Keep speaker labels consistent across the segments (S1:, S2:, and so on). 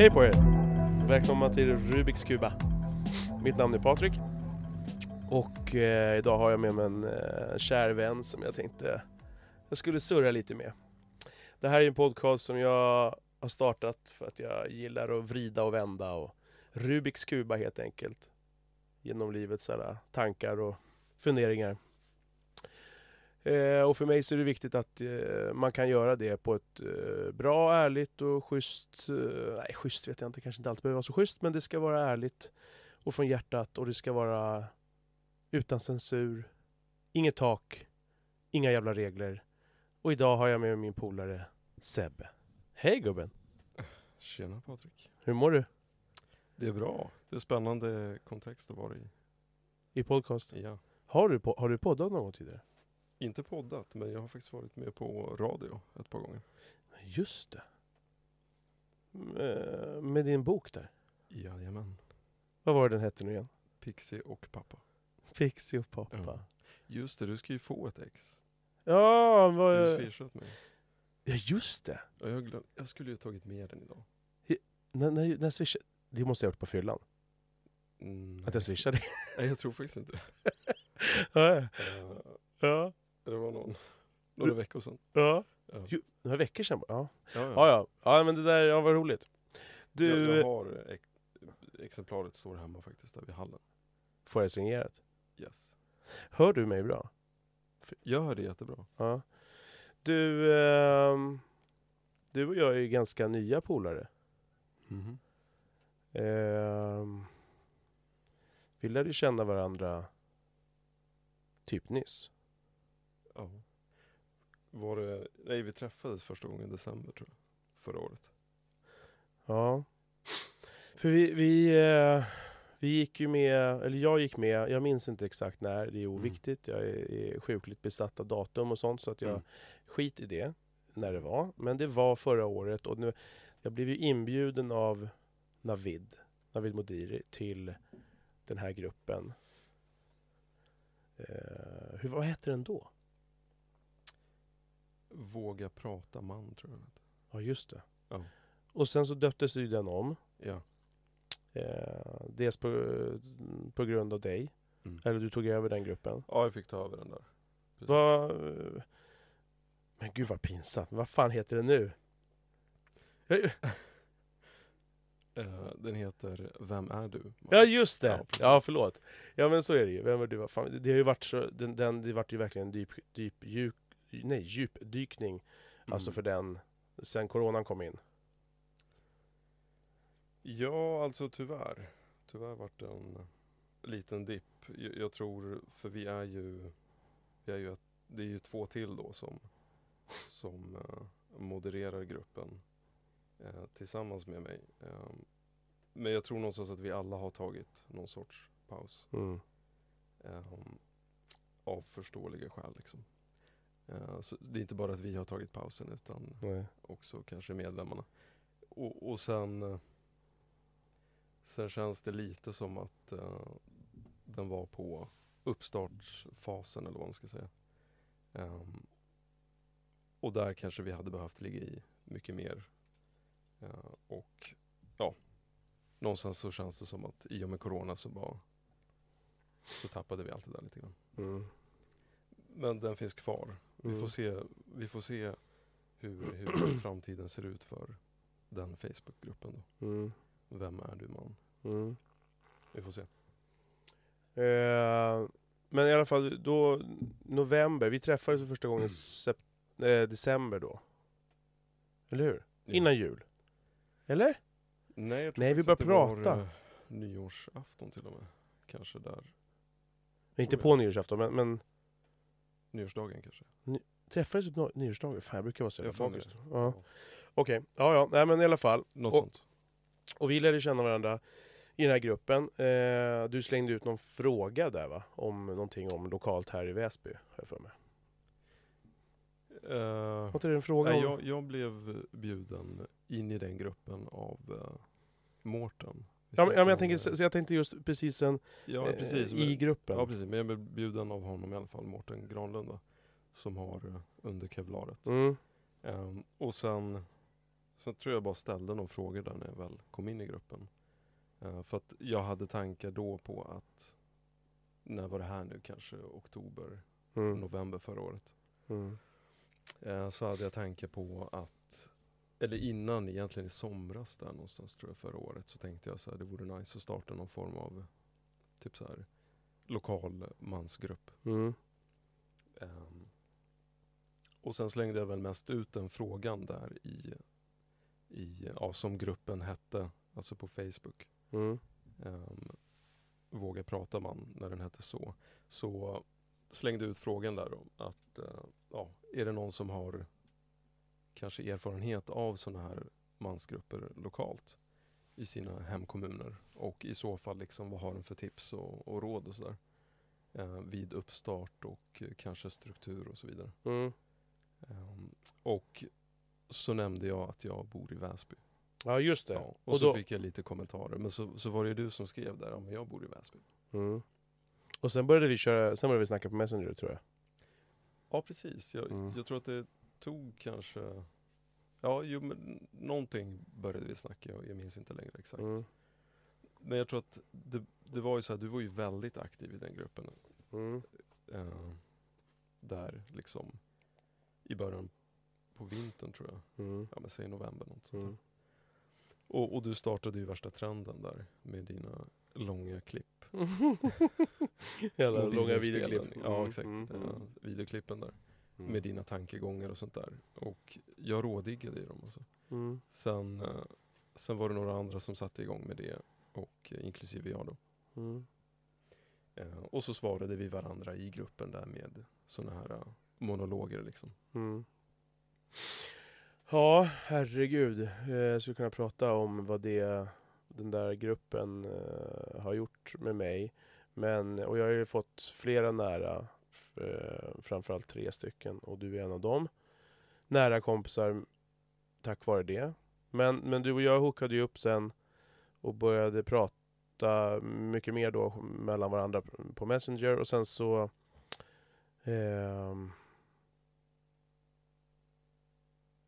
S1: Hej på er! Välkomna till Rubiks Kuba. Mitt namn är Patrik. Och eh, idag har jag med mig en eh, kär vän som jag tänkte jag skulle surra lite med. Det här är en podcast som jag har startat för att jag gillar att vrida och vända och Rubiks Kuba helt enkelt. Genom livets alla tankar och funderingar. Eh, och för mig så är det viktigt att eh, man kan göra det på ett eh, bra, ärligt och schysst... Eh, nej, schysst vet jag inte, kanske inte alltid behöver vara så schysst, men det ska vara ärligt och från hjärtat och det ska vara utan censur, inget tak, inga jävla regler. Och idag har jag med mig min polare Sebbe. Hej gubben!
S2: Tjena Patrik.
S1: Hur mår du
S2: Det är bra. Det är spännande kontext att vara i.
S1: i podcast?
S2: Ja.
S1: Har du, po- har du poddat någon gång tidigare?
S2: Inte poddat, men jag har faktiskt varit med på radio ett par gånger.
S1: Just det. Eh, Med din bok där.
S2: Jajamän.
S1: Vad var det den hette nu igen?
S2: Pixie och pappa.
S1: Pixie och pappa.
S2: Ja. Just det, du ska ju få ett ex.
S1: Ja, vad...
S2: Du swishat mig.
S1: Ja, just det.
S2: Ja, jag, glöm... jag skulle ju tagit med den idag.
S1: När, när, när swishade... Det måste jag ha gjort på fyllan.
S2: Mm,
S1: Att jag swishade.
S2: Nej, jag tror faktiskt inte det.
S1: ja,
S2: Eh,
S1: ja,
S2: det var någon, några veckor sedan.
S1: ja.
S2: Ja.
S1: Jo, Några veckor sedan bara. Ja.
S2: Ja,
S1: ja, ja. Ja, men det där ja, var roligt. Du,
S2: Jag, jag har ex... exemplaret står hemma faktiskt, där vid hallen.
S1: får jag signerat?
S2: Yes.
S1: Hör du mig bra?
S2: Jag hör det jättebra.
S1: Ja. Du, ehm, du och jag är ju ganska nya polare.
S2: Mhm.
S1: Ehm, vi lärde känna varandra typ nyss.
S2: Ja. Var det, nej vi träffades första gången i december tror jag. Förra året.
S1: Ja. För vi, vi, eh, vi gick ju med, eller jag gick med, jag minns inte exakt när, det är oviktigt. Jag är, är sjukligt besatt av datum och sånt så att jag
S2: Mm.
S1: skit i det när det var. Men det var förra året och nu, jag blev ju inbjuden av Navid, Navid Modiri till den här gruppen. Eh, hur, vad hette den då?
S2: Våga prata man tror jag.
S1: Ja just det.
S2: Ja.
S1: Och sen så döptes ju den om.
S2: Ja.
S1: Eh, dels på, på grund av dig.
S2: Mm.
S1: Eller du tog över den gruppen.
S2: Ja, jag fick ta över den där. Precis.
S1: Vad... Men gud vad pinsamt. Vad fan heter det nu?
S2: Eh, den heter Vem är du?
S1: Ja just det!
S2: Ja,
S1: Ja, förlåt. Ja men så är det ju. Vem är du? Fan? Det har ju varit så... Den, den, det vart ju verkligen en dyp, dyp, djup, nej, djupdykning.
S2: Mm.
S1: Alltså för den. Sen coronan kom in.
S2: Ja, alltså tyvärr. Tyvärr vart det en liten dipp. Jag, jag tror, för vi är ju, vi är ju ett, det är ju två till då som, som eh, modererar gruppen eh, tillsammans med mig. Eh, men jag tror någonstans att vi alla har tagit någon sorts paus.
S1: Mm.
S2: eh, av förståeliga skäl liksom. Eh, så det är inte bara att vi har tagit pausen utan
S1: Nej.
S2: också kanske medlemmarna. Och, och sen, eh, sen känns det lite som att eh, den var på uppstartsfasen eller vad man ska säga. Ehm, och där kanske vi hade behövt ligga i mycket mer. Eh, och ja, någonstans så känns det som att i och med corona så bara så tappade vi allt det där lite grann.
S1: Mm.
S2: Men den finns kvar. Vi
S1: Mm.
S2: får se, vi får se hur, hur framtiden ser ut för den Facebookgruppen då.
S1: Mm.
S2: Vem är du man?
S1: Mm.
S2: Vi får se.
S1: Eh, men i alla fall, då, november, vi träffades för första gången i
S2: Mm.
S1: eh, december då. Eller hur?
S2: Ja.
S1: Innan jul. Eller?
S2: Nej, jag tror
S1: Nej, vi
S2: det
S1: prata.
S2: Var, eh, nyårsafton till och med. Kanske där.
S1: Inte på
S2: jag.
S1: nyårsafton, men, men
S2: Nyårsdagen kanske.
S1: träffades på ny- nyårsdagen? Fan, jag brukar vara så jävla bakis. Ja. Okej, ja ja, nej men i alla fall.
S2: Något
S1: Och-
S2: sånt.
S1: Och vi lärde känna varandra i den här gruppen. Eh, du slängde ut någon fråga där va? Om någonting om lokalt här i Väsby, har jag för mig.
S2: Eh,
S1: Var inte det en fråga
S2: nej,
S1: om?
S2: jag, jag blev bjuden in i den gruppen av uh, Mårten.
S1: Ja men, ja, men jag, tänker,
S2: eh,
S1: så jag tänkte just precis sen,
S2: ja,
S1: eh,
S2: precis,
S1: i
S2: men-
S1: gruppen.
S2: Ja precis, men jag blev bjuden av honom i alla fall, Mårten Granlund som har uh, under kevlaret.
S1: Mm.
S2: Ehm, och sen Sen tror jag bara ställde några frågor där när jag väl kom in i gruppen. Eh, för att jag hade tankar då på att, när var det här nu, kanske oktober,
S1: Mm.
S2: november förra året.
S1: Mm.
S2: Eh, så hade jag tankar på att, eller innan egentligen i somras där någonstans tror jag förra året, så tänkte jag så här, det vore nice att starta någon form av typ så här lokal mansgrupp.
S1: Mm.
S2: Ehm, och sen slängde jag väl mest ut den frågan där i, i ja, som gruppen hette, alltså på Facebook.
S1: Mm.
S2: Um, Våga prata man, när den hette så. Så slängde ut frågan där då, att eh, ja, är det någon som har kanske erfarenhet av sådana här mansgrupper lokalt i sina hemkommuner? Och i så fall, liksom, vad har den för tips och, och råd och sådär? Eh, vid uppstart och eh, kanske struktur och så vidare.
S1: Mm.
S2: Ehm, och så nämnde jag att jag bor i Väsby.
S1: Ja, just det.
S2: Ja, och,
S1: Och
S2: så
S1: då-
S2: fick jag lite kommentarer. Men så, så var det ju du som skrev där, ja men jag bor i Väsby.
S1: Mm. Och sen började vi köra, sen började vi snacka på Messenger tror jag.
S2: Ja precis, jag,
S1: Mm.
S2: jag tror att det tog kanske Ja, jo, men någonting började vi snacka, jag, jag minns inte längre exakt.
S1: Mm.
S2: Men jag tror att det, det var ju så här, du var ju väldigt aktiv i den gruppen.
S1: Mm.
S2: Eh, där liksom i början på vintern tror jag.
S1: Mm.
S2: Ja men säg november något sånt där.
S1: Mm.
S2: Och, och du startade ju värsta trenden där med dina långa klipp.
S1: Jävla långa videoklipp.
S2: Ja
S1: Mm,
S2: exakt,
S1: mm,
S2: ja,
S1: mm.
S2: videoklippen där.
S1: Mm.
S2: Med dina tankegångar och sånt där. Och jag rådiggade i dem alltså.
S1: Mm.
S2: Sen, eh, sen var det några andra som satte igång med det. Och eh, inklusive jag då.
S1: Mm.
S2: Eh, och så svarade vi varandra i gruppen där med såna här monologer liksom.
S1: Mm. Ja, herregud. Jag skulle kunna prata om vad det, den där gruppen har gjort med mig. Men, och jag har ju fått flera nära, eh, framförallt tre stycken, och du är en av dem. Nära kompisar tack vare det. Men, men du och jag hookade ju upp sen och började prata mycket mer då mellan varandra på Messenger och sen så ehm,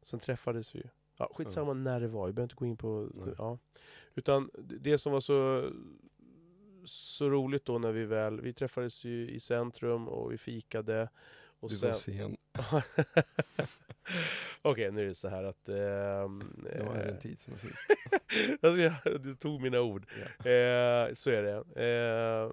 S1: Sen träffades vi ju. Ja, skitsamma när det var, vi behöver inte gå in på ja. Utan det som var så, så roligt då när vi väl, vi träffades ju i centrum och vi fikade. Och
S2: Du
S1: sen,
S2: var sen.
S1: Okej, nu är det så här att... ehm,
S2: Det var
S1: eh,
S2: en tidsnazist.
S1: jag ska- du tog mina ord.
S2: Ja.
S1: Eh, så är det. Eh,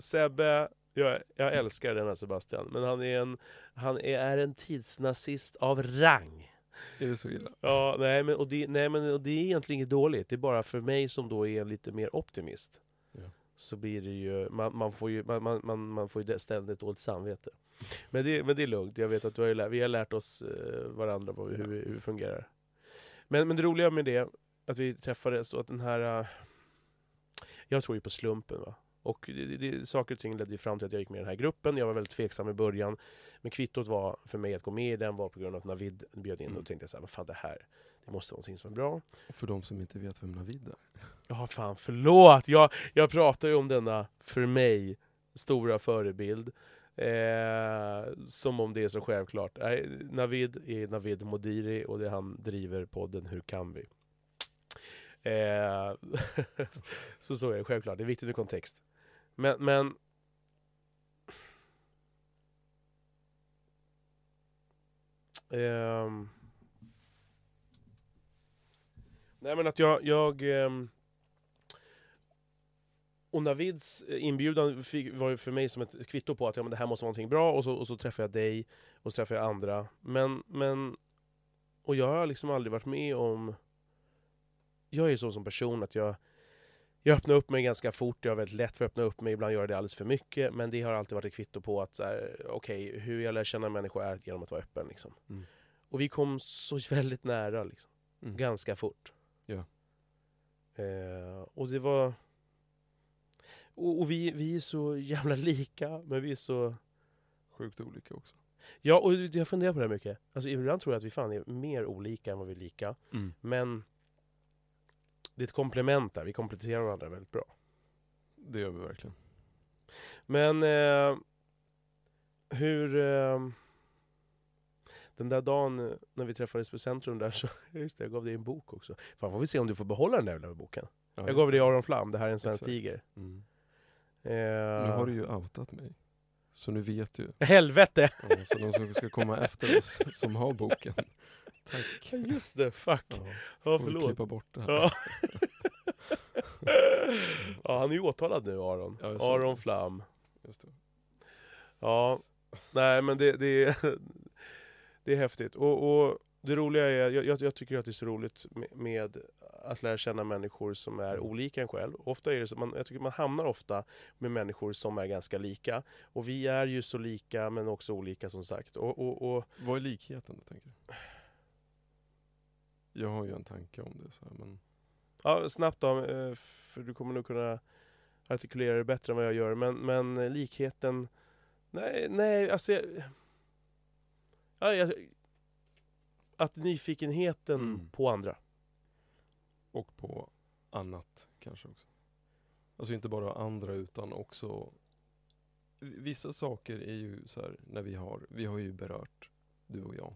S1: Sebbe, jag, jag älskar den här Sebastian, men han är en, han är, är en tidsnazist av rang.
S2: Är det så illa?
S1: Ja, nej men, och det, nej, men och det är egentligen inget dåligt. Det är bara för mig som då är lite mer optimist. Så blir det ju, man, man får ju, man, man, man, får ju ständigt dåligt samvete. Men det, men det är lugnt, jag vet att du har lärt, vi har lärt oss eh, varandra vad, hur, vi- hur vi fungerar. Men, men det roliga med det, att vi träffades och att den här... eh, Jag tror ju på slumpen va. Och det, det, saker och ting ledde fram till att jag gick med i den här gruppen. Jag var väldigt tveksam i början. Men kvittot var för mig att gå med i den var på grund av att Navid bjöd in.
S2: Mm.
S1: Och tänkte jag så här, vad fan det här, det måste vara någonting som är bra.
S2: För de som inte vet vem Navid är.
S1: Ja, fan förlåt! Jag, jag pratar ju om denna, för mig, stora förebild. Eh, som om det är så självklart. Nej, Navid är Navid Modiri och det han driver podden Hur kan vi? Eh, så så är det självklart, det är viktigt med kontext. Men, men Um... Nej men att jag, jag ehm, um... och Navids inbjudan fick, var ju för mig som ett kvitto på att ja, men det här måste vara någonting bra och så, och så träffade jag dig och så träffade jag andra. Men, men och jag har liksom aldrig varit med om Jag är så som person att jag jag öppnar upp mig ganska fort, jag har väldigt lätt för att öppna upp mig, ibland gör jag det alldeles för mycket. Men det har alltid varit ett kvitto på att okej, hur jag lär känna människor är genom att vara öppen. Liksom.
S2: Mm.
S1: Och vi kom så väldigt nära, liksom.
S2: Mm.
S1: ganska fort.
S2: Ja.
S1: Eh, och det var... Och, och vi, vi är så jävla lika, men vi är så...
S2: Sjukt olika också.
S1: Ja, och jag funderar på det här mycket. Alltså, ibland tror jag att vi fan är mer olika än vad vi är lika. Men det är ett komplement där, vi kompletterar varandra väldigt bra.
S2: Det gör vi verkligen.
S1: Men eh, hur... Eh, Den där dagen när vi träffades på Centrum där så, just det, jag gav dig en bok också. Fan får vi se om du får behålla den där jävla boken.
S2: Ja,
S1: jag gav
S2: det.
S1: dig Aron Flam, det här är en svensk tiger.
S2: Mm.
S1: Eh,
S2: Nu har du ju outat mig. Så nu vet du.
S1: Helvete!
S2: Ja, så de som ska komma efter oss som har boken. Tack.
S1: Just det, fuck.
S2: Ja,
S1: Ja, förlåt.
S2: klippa bort det här.
S1: Ja. ja, han är ju åtalad nu Aron.
S2: Ja,
S1: Aron. Flam.
S2: Just det.
S1: Ja, nej men det, det, är, det är häftigt. Och, och det roliga är, jag, jag, jag tycker att det är så roligt med, med att lära känna människor som är olika en själv. Ofta är det så, man, jag tycker man hamnar ofta med människor som är ganska lika. Och vi är ju så lika men också olika som sagt. Och, och, och
S2: Vad är likheten då, tänker du? Jag har ju en tanke om det, så här, men
S1: ja, snabbt då, eh, för du kommer nog kunna artikulera det bättre än vad jag gör. Men, men likheten, nej, nej, alltså jag, ja, jag, att nyfikenheten
S2: Mm.
S1: på andra.
S2: och på annat kanske också. Alltså inte bara andra utan också Vissa saker är ju så här när vi har, vi har ju berört, du och jag.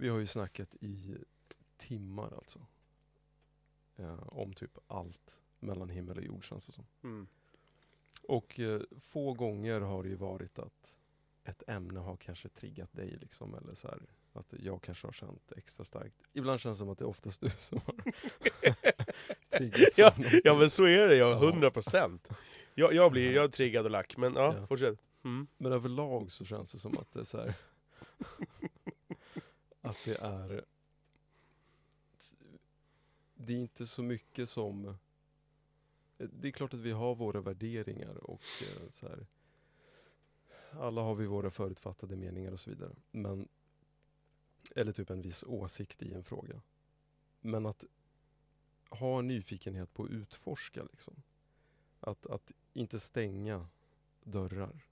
S2: Vi har ju snackat i timmar alltså. Eh, om typ allt mellan himmel och jord känns det som.
S1: Mm.
S2: Och eh, få gånger har det ju varit att ett ämne har kanske triggat dig liksom, eller så här, att jag kanske har känt extra starkt. Ibland känns det som att det är oftast du som har triggats
S1: Ja. Ja men så är det, Ja. 100 procent. Jag, jag blir jag är triggad och lack, men ja,
S2: Ja.
S1: fortsätt. Mm.
S2: Men överlag så känns det som att det är så här, att det är det är inte så mycket som det är klart att vi har våra värderingar och eh, så här, alla har vi våra förutfattade meningar och så vidare. Men, eller typ en viss åsikt i en fråga. Men att ha en nyfikenhet på att utforska liksom. Att, att inte stänga dörrar.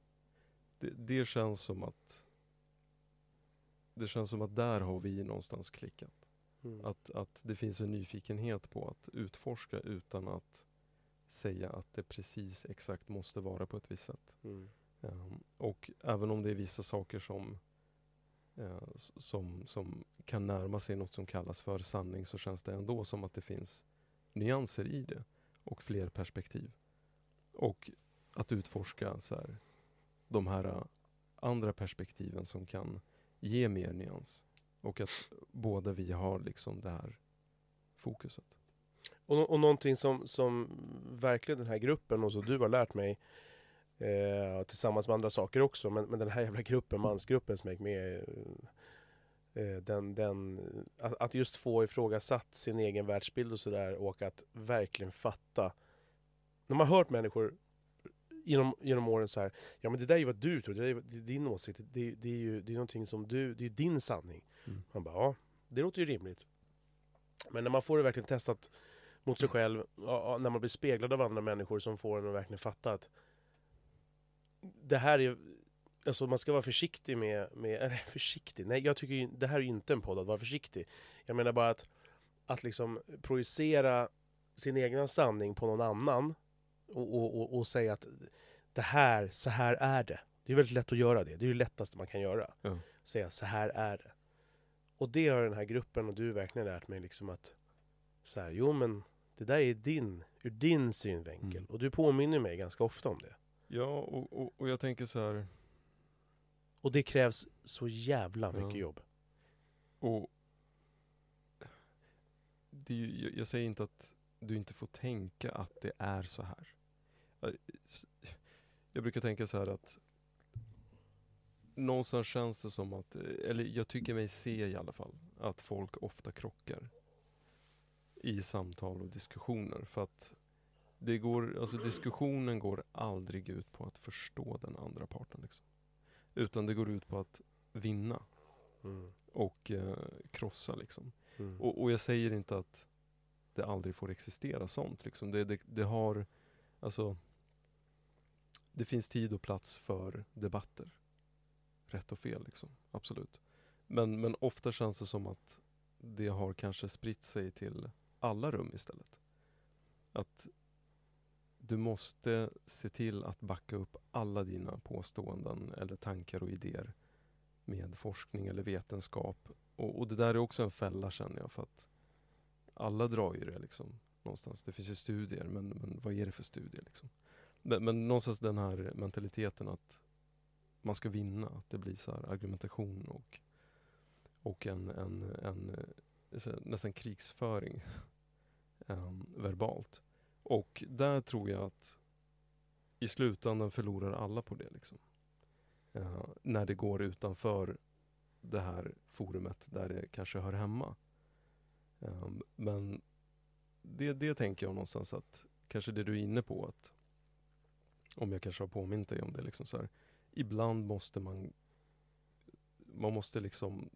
S2: Det, det känns som att det känns som att där har vi någonstans klickat.
S1: Mm.
S2: Att, att det finns en nyfikenhet på att utforska utan att säga att det precis exakt måste vara på ett visst sätt.
S1: Mm.
S2: Ehm, och även om det är vissa saker som, s- som, som kan närma sig något som kallas för sanning så känns det ändå som att det finns nyanser i det och fler perspektiv. Och att utforska så här, de här eh, andra perspektiven som kan ge mer nyans. Och att båda vi har liksom det här fokuset.
S1: Och, och någonting som, som verkligen den här gruppen och så du har lärt mig eh, tillsammans med andra saker också, men, men den här jävla gruppen, mansgruppen som jag gick med i, eh, den, den, att, att just få ifrågasatt sin egen världsbild och sådär och att verkligen fatta. När man har hört människor genom, genom åren så här, ja men det där är ju vad du tror, det, där är, det är din åsikt, det, det är ju det är någonting som du, det är din sanning.
S2: Mm.
S1: Man bara, ja, det låter ju rimligt. Men när man får det verkligen testat mot sig själv, ja, när man blir speglad av andra människor som får en att verkligen fatta att det här är, alltså man ska vara försiktig med, med eller försiktig, nej jag tycker ju, det här är ju inte en podd att vara försiktig. Jag menar bara att, att liksom projicera sin egna sanning på någon annan och, och, och, och säga att det här, så här är det. Det är väldigt lätt att göra det, det är det lättaste man kan göra.
S2: Ja.
S1: Säga så här är det. Och det har den här gruppen och du verkligen lärt mig liksom att så här, jo men det där är din, ur din synvinkel.
S2: Mm.
S1: Och du påminner mig ganska ofta om det.
S2: Ja, och, och, och jag tänker så här,
S1: Och det krävs så jävla mycket
S2: Ja.
S1: jobb.
S2: Och det är ju, jag, jag säger inte att du inte får tänka att det är så här. Jag- s- Jag brukar tänka så här att någonstans känns det som att, eller jag tycker mig se i alla fall, att folk ofta krockar i samtal och diskussioner. För att det går, alltså diskussionen går aldrig ut på att förstå den andra parten. Liksom. Utan det går ut på att vinna
S1: Mm.
S2: och eh, krossa liksom.
S1: Mm.
S2: Och, och jag säger inte att det aldrig får existera sånt liksom. Det, det, det har, alltså det finns tid och plats för debatter. Rätt och fel liksom, absolut. Men, men ofta känns det som att det har kanske spritt sig till alla rum istället. Att du måste se till att backa upp alla dina påståenden eller tankar och idéer med forskning eller vetenskap. Och, och det där är också en fälla känner jag för att alla drar ju det liksom någonstans. Det finns ju studier men, men vad är det för studier liksom? Men, men någonstans den här mentaliteten att man ska vinna, att det blir så här argumentation och, och en, en, en, eh, nästan krigsföring um, verbalt. Och där tror jag att i slutändan förlorar alla på det. Liksom. Uh, när det går utanför det här forumet där det kanske hör hemma. Um, men det, det tänker jag någonstans att kanske det du är inne på att om jag kanske har påmint dig om det liksom så här, ibland måste man man måste liksom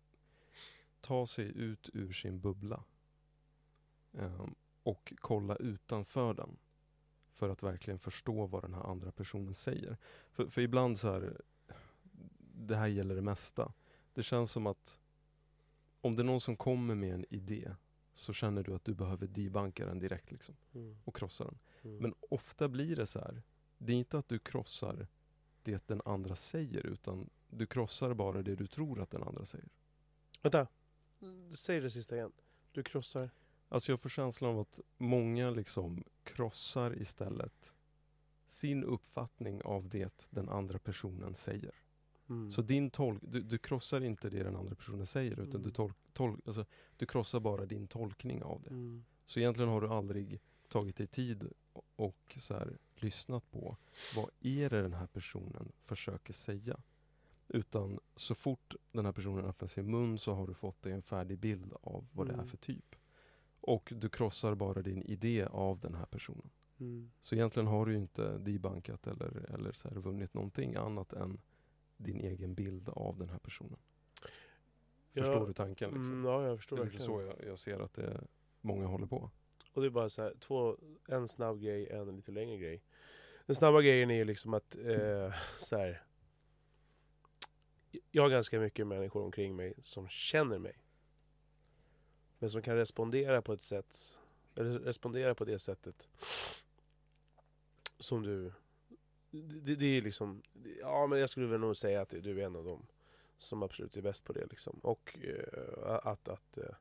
S2: ta sig ut ur sin bubbla um, och kolla utanför den för att verkligen förstå vad den här andra personen säger. För, för ibland så här, det här gäller det mesta. Det känns som att om det är någon som kommer med en idé så känner du att du behöver debunka den direkt liksom,
S1: Mm.
S2: och krossa den.
S1: Mm.
S2: Men ofta blir det så här. Det är inte att du krossar det den andra säger utan du krossar bara det du tror att den andra säger.
S1: Vänta, säg det sista igen. Du krossar?
S2: Alltså jag får känslan av att många liksom krossar istället sin uppfattning av det den andra personen säger.
S1: Mm.
S2: Så din tolk, du, du krossar inte det den andra personen säger utan
S1: Mm.
S2: du, tolk, tolk, alltså, du krossar bara din tolkning av det.
S1: Mm.
S2: Så egentligen har du aldrig tagit dig tid och, så här, lyssnat på vad är det den här personen försöker säga. Utan så fort den här personen öppnar sin mun så har du fått dig en färdig bild av vad det är
S1: Mm.
S2: för typ. Och du krossar bara din idé av den här personen.
S1: Mm.
S2: Så egentligen har du inte debunkat eller, eller så här vunnit någonting annat än din egen bild av den här personen.
S1: Ja,
S2: Förstår du tanken? Liksom?
S1: Mm, ja, jag förstår
S2: det är lite så jag, jag ser att det många håller på.
S1: Och det är bara så här, två, en snabb grej, en lite längre grej. Den snabba grejen är ju liksom att, eh, så här. Jag har ganska mycket människor omkring mig som känner mig. Men som kan respondera på ett sätt, eller respondera på det sättet som du... Det, det är liksom, ja men jag skulle väl nog säga att du är en av dem som absolut är bäst på det liksom. Och eh, att, att eh,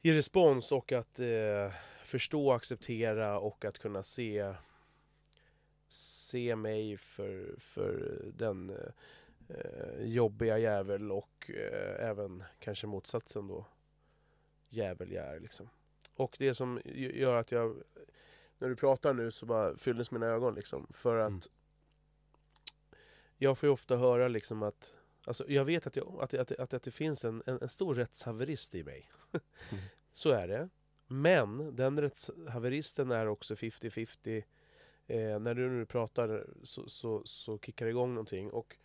S1: ge respons och att eh, förstå, acceptera och att kunna se se mig för, för den eh, jobbiga jävel och eh, även kanske motsatsen då jävel jag är liksom. Och det som gör att jag när du pratar nu så bara fylldes mina ögon liksom för att
S2: Mm.
S1: jag får ju ofta höra liksom att Alltså jag vet att, jag, att, att, att, att det finns en, en, en stor rättshaverist i mig.
S2: Mm.
S1: Så är det. Men den rättshaveristen är också 50-50. Eh, när du nu pratar så, så, så kickar det igång någonting. Och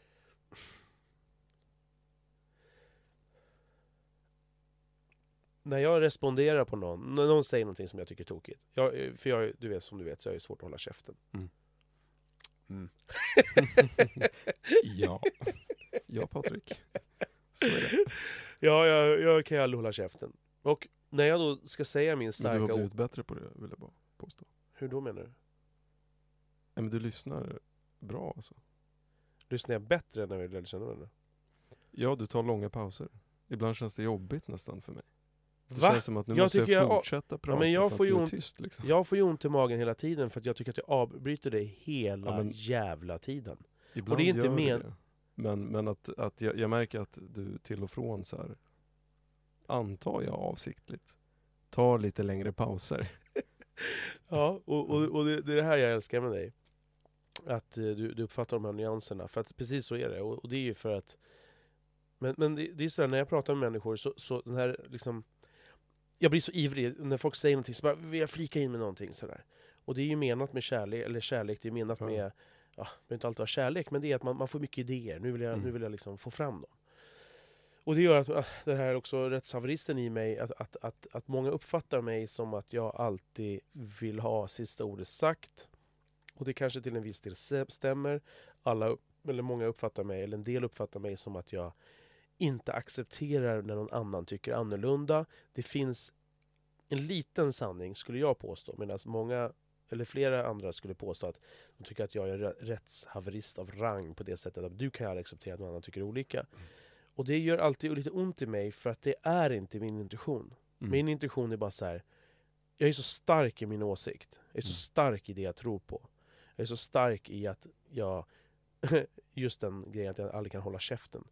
S1: när jag responderar på någon, när någon säger någonting som jag tycker är tokigt. Jag, eh, för jag, du vet, som du vet så är det svårt att hålla käften.
S2: Mm.
S1: Mm.
S2: ja. Ja Patrik. Så är det.
S1: Ja, jag, jag kan ju aldrig hålla käften. Och när jag då ska säga min
S2: Men du
S1: starka
S2: har
S1: ord...
S2: blivit bättre på det vill jag bara påstå.
S1: Hur då menar du?
S2: Nej, men du lyssnar bra alltså.
S1: Lyssnar jag bättre när vi lärde känna varandra?
S2: Ja, du tar långa pauser. Ibland känns det jobbigt nästan för mig. Det
S1: Va?
S2: känns som att nu
S1: Jag
S2: måste jag
S1: tycker jag-
S2: fortsätta prata
S1: men jag
S2: för
S1: får
S2: att är
S1: ont-
S2: tyst liksom.
S1: Jag får ju ont i magen hela tiden för att jag tycker att jag avbryter dig hela
S2: Ja, men-
S1: jävla tiden.
S2: Ibland
S1: det är inte
S2: gör
S1: men-
S2: det. Men, men att, att jag, jag märker att du till och från så här, antar jag avsiktligt, tar lite längre pauser.
S1: Ja, och, och, och det, det är det här jag älskar med dig. Att eh, du, du uppfattar de här nyanserna. För att precis så är det. Och, och det är ju för att... Men, men det, det är sådär, när jag pratar med människor så, så den här liksom... Jag blir så ivrig när folk säger någonting så bara vill jag flika in med någonting sådär. Och det är ju menat med kärlek, eller kärlek, det är menat
S2: Ja.
S1: med... Ja, det behöver inte alltid vara kärlek, men det är att man, man får mycket idéer. Nu vill jag,
S2: Mm.
S1: nu vill jag liksom få fram dem. Och det gör att ah, den här också rättshaveristen i mig, att, att, att, att många uppfattar mig som att jag alltid vill ha sista ordet sagt. Och det kanske till en viss del stä- stämmer. Alla, eller många uppfattar mig, eller en del uppfattar mig som att jag inte accepterar när någon annan tycker annorlunda. Det finns en liten sanning, skulle jag påstå, medan många eller flera andra skulle påstå att de tycker att jag är rä- rättshaverist av rang på det sättet att du kan aldrig acceptera att någon annan tycker olika. Och det gör alltid lite ont i mig för att det är inte min intention.
S2: Mm.
S1: Min intention är bara så här. Jag är så stark i min åsikt. Jag är så
S2: Mm.
S1: stark i det jag tror på. Jag är så stark i att jag... Just den grejen att jag aldrig kan hålla käften.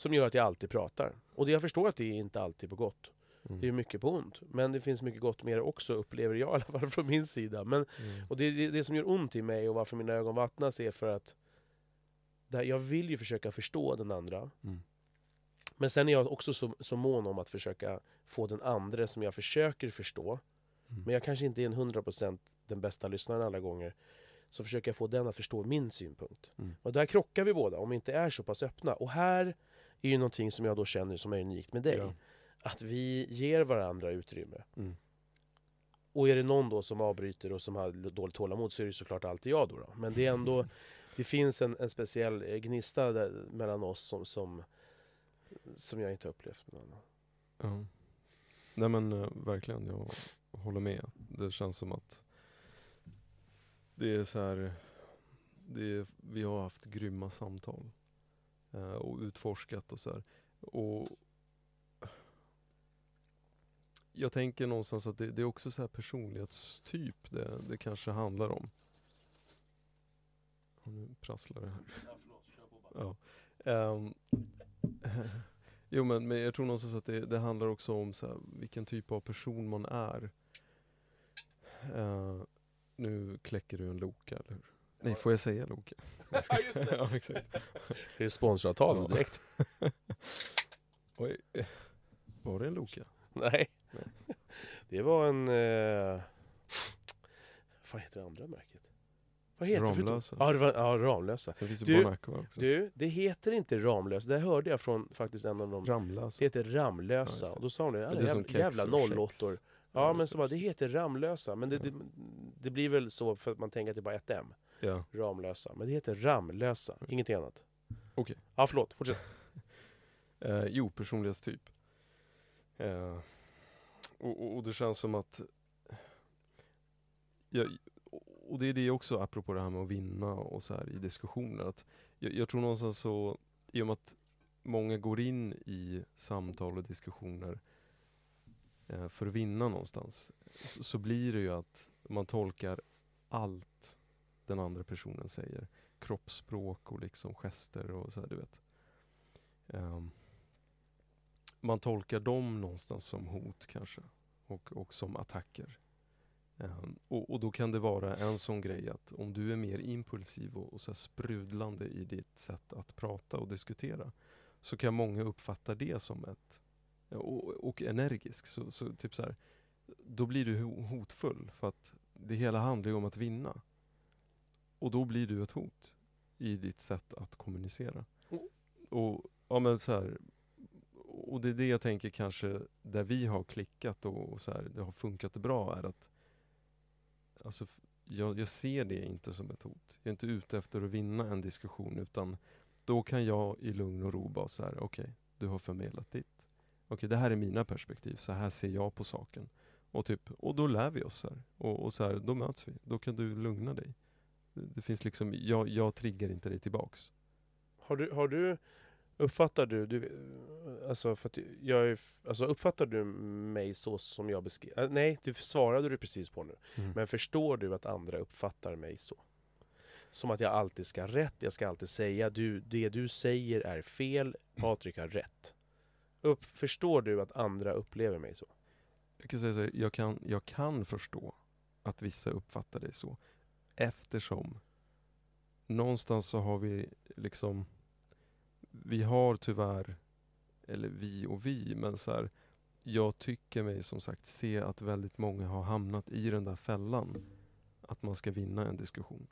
S1: Som gör att jag alltid pratar. Och det jag förstår att det är inte alltid på gott.
S2: Mm.
S1: Det är mycket på ont. Men det finns mycket gott med det också, upplever jag i alla fall från min sida. Men,
S2: Mm.
S1: och det det, det som gör ont i mig och varför mina ögon vattnas är för att där, jag vill ju försöka förstå den andra.
S2: Mm.
S1: Men sen är jag också så, så mån om att försöka få den andra som jag försöker förstå.
S2: Mm.
S1: Men jag kanske inte är en 100% den bästa lyssnaren alla gånger. Så försöker jag få den att förstå min synpunkt.
S2: Mm.
S1: Och där krockar vi båda, om vi inte är så pass öppna. Och här är ju någonting som jag då känner som är unikt med dig.
S2: Ja.
S1: Att vi ger varandra utrymme.
S2: Mm.
S1: Och är det någon då som avbryter och som har dåligt tålamod så är det såklart alltid jag då. då. Men det är ändå, det finns en, en speciell eh, gnista där, mellan oss som, som, som jag inte har upplevt med någon annan.
S2: Ja. Nej men eh, verkligen, jag håller med. Det känns som att det är så här, det är, vi har haft grymma samtal. Eh, och utforskat och så här. Och jag tänker någonstans att det, det är också så här personlighetstyp det, det kanske handlar om. Och nu prasslar det här. Ja. Ehm, jo men, men jag tror någonstans att det, det handlar också om så här, vilken typ av person man är. Eh, nu kläcker du en Loka, eller hur? Nej, får jag säga Loka?
S1: Ja, just det.
S2: ja, exakt.
S1: Det är sponsravtal
S2: Ja.
S1: direkt.
S2: Oj, var det en Loka?
S1: Nej.
S2: Nej.
S1: Det var en... Eh, vad heter det andra märket? Vad heter det
S2: Ramlösa.
S1: Ja, det var, ja, Ramlösa.
S2: Sen finns det
S1: Du-
S2: också.
S1: Du, det heter inte Ramlösa. Det hörde jag från faktiskt en av de...
S2: Ramlösa.
S1: Det heter
S2: Ja,
S1: Ramlösa.
S2: just det.
S1: och då sa hon det,
S2: det är
S1: jävla,
S2: som
S1: jävla. 08
S2: Ja,
S1: Ja, men så bara, det heter Ramlösa. Men det, det, det blir väl så för att man tänker att det är bara ett M.
S2: Ja.
S1: Ramlösa. Men det heter Ramlösa,
S2: Just
S1: ingenting annat.
S2: Okej.
S1: Ja, förlåt. Fortsätt.
S2: Eh, jo, personlighetstyp. Eh, och, och, och det känns som att... Jag, och det är det också, apropå det här med att vinna och så här i diskussioner. Att jag, jag tror någonstans så, i och med att många går in i samtal och diskussioner eh, för att vinna någonstans, så, så blir det ju att man tolkar allt den andra personen säger. Kroppsspråk och liksom gester och så här, du vet. Um, man tolkar dem någonstans som hot kanske och, och som attacker. Um, och, och då kan det vara en sån grej att om du är mer impulsiv och, och så här sprudlande i ditt sätt att prata och diskutera så kan många uppfatta det som ett och, och energisk. Så, så typ så här, då blir du hotfull för att det hela handlar ju om att vinna. Och då blir du ett hot i ditt sätt att kommunicera.
S1: Mm.
S2: Och, ja, men så här, och det är det jag tänker kanske där vi har klickat och, och så här, det har funkat bra är att alltså, jag, jag ser det inte som ett hot. Jag är inte ute efter att vinna en diskussion utan då kan jag i lugn och ro bara så här, okej, du har förmedlat ditt. Okej, det här är mina perspektiv, så här ser jag på saken. Och, typ, och då lär vi oss här. Och, och så här, då möts vi. Då kan du lugna dig. Det, finns liksom, jag, jag triggar inte dig tillbaks.
S1: Har du, har du uppfattar du, du alltså, för jag är, alltså uppfattar du mig så som jag beskrev? Nej, det svarade du precis på nu. Men förstår du att andra uppfattar mig så? Som att jag alltid ska ha rätt, jag ska alltid säga du, det du säger är fel, Patrik har rätt. Upp, förstår du att andra upplever mig så?
S2: Jag kan säga så jag kan, jag kan förstå att vissa uppfattar det så. Eftersom någonstans så har vi liksom, vi har tyvärr, eller vi och vi, men så här, jag tycker mig som sagt se att väldigt många har hamnat i den där fällan. Att man ska vinna en diskussion.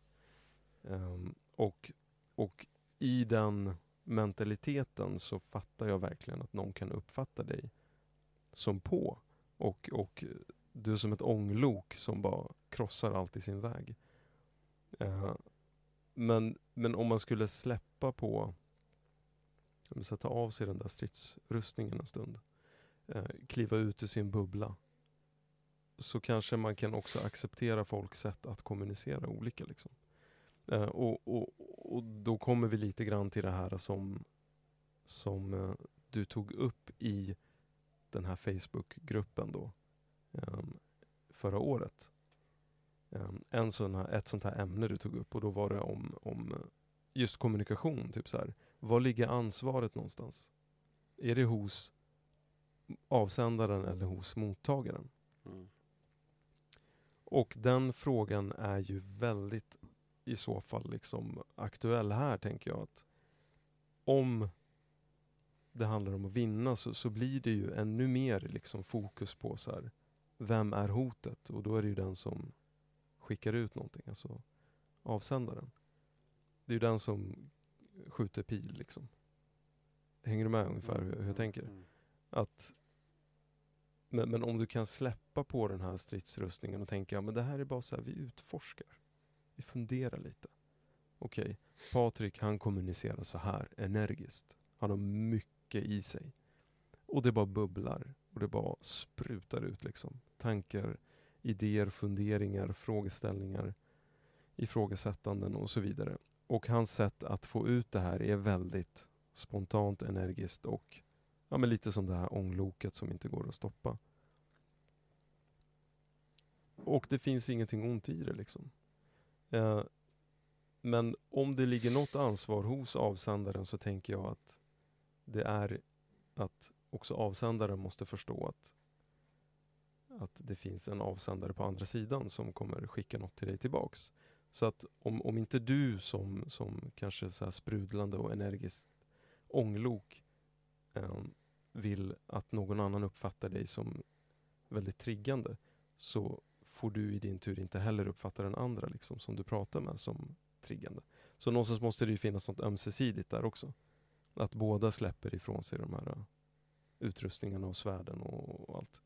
S2: Um, och, och i den mentaliteten så fattar jag verkligen att någon kan uppfatta dig som på. Och, och du är som ett ånglok som bara krossar allt i sin väg. Eh, men, men om man skulle släppa på, om ta av sig den där stridsrustningen en stund, eh, kliva ut ur sin bubbla, så kanske man kan också acceptera folks sätt att kommunicera olika. Liksom. Eh, och, och, och då kommer vi lite grann till det här som, som eh, du tog upp i den här Facebookgruppen då ehm, förra året. Ehm, en sån här, ett sånt här ämne du tog upp och då var det om, om just kommunikation. Typ så här. Var ligger ansvaret någonstans? Är det hos avsändaren eller hos mottagaren?
S1: Mm.
S2: Och den frågan är ju väldigt i så fall liksom aktuell här tänker jag. att Om det handlar om att vinna så, så blir det ju ännu mer liksom fokus på så här, vem är hotet? Och då är det ju den som skickar ut någonting, alltså avsändaren. Det är ju den som skjuter pil liksom. Hänger du med ungefär hur, hur jag tänker?
S1: Mm.
S2: Att, men, men om du kan släppa på den här stridsrustningen och tänka, ja men det här är bara så här, vi utforskar. Vi funderar lite. Okej, Patrik han kommunicerar så här energiskt. Han har mycket i sig. Och det bara bubblar. Och det bara sprutar ut liksom. Tankar, idéer, funderingar, frågeställningar, ifrågasättanden och så vidare. Och hans sätt att få ut det här är väldigt spontant, energiskt och ja, men lite som det här ångloket som inte går att stoppa. Och det finns ingenting ont i det liksom. Eh, men om det ligger något ansvar hos avsändaren så tänker jag att det är att också avsändaren måste förstå att, att det finns en avsändare på andra sidan som kommer skicka något till dig tillbaks. Så att om, om inte du som, som kanske så här sprudlande och energiskt ånglok eh, vill att någon annan uppfattar dig som väldigt triggande så får du i din tur inte heller uppfatta den andra liksom, som du pratar med som triggande. Så någonstans måste det ju finnas något ömsesidigt där också. Att båda släpper ifrån sig de här äh, utrustningarna och svärden och, och allt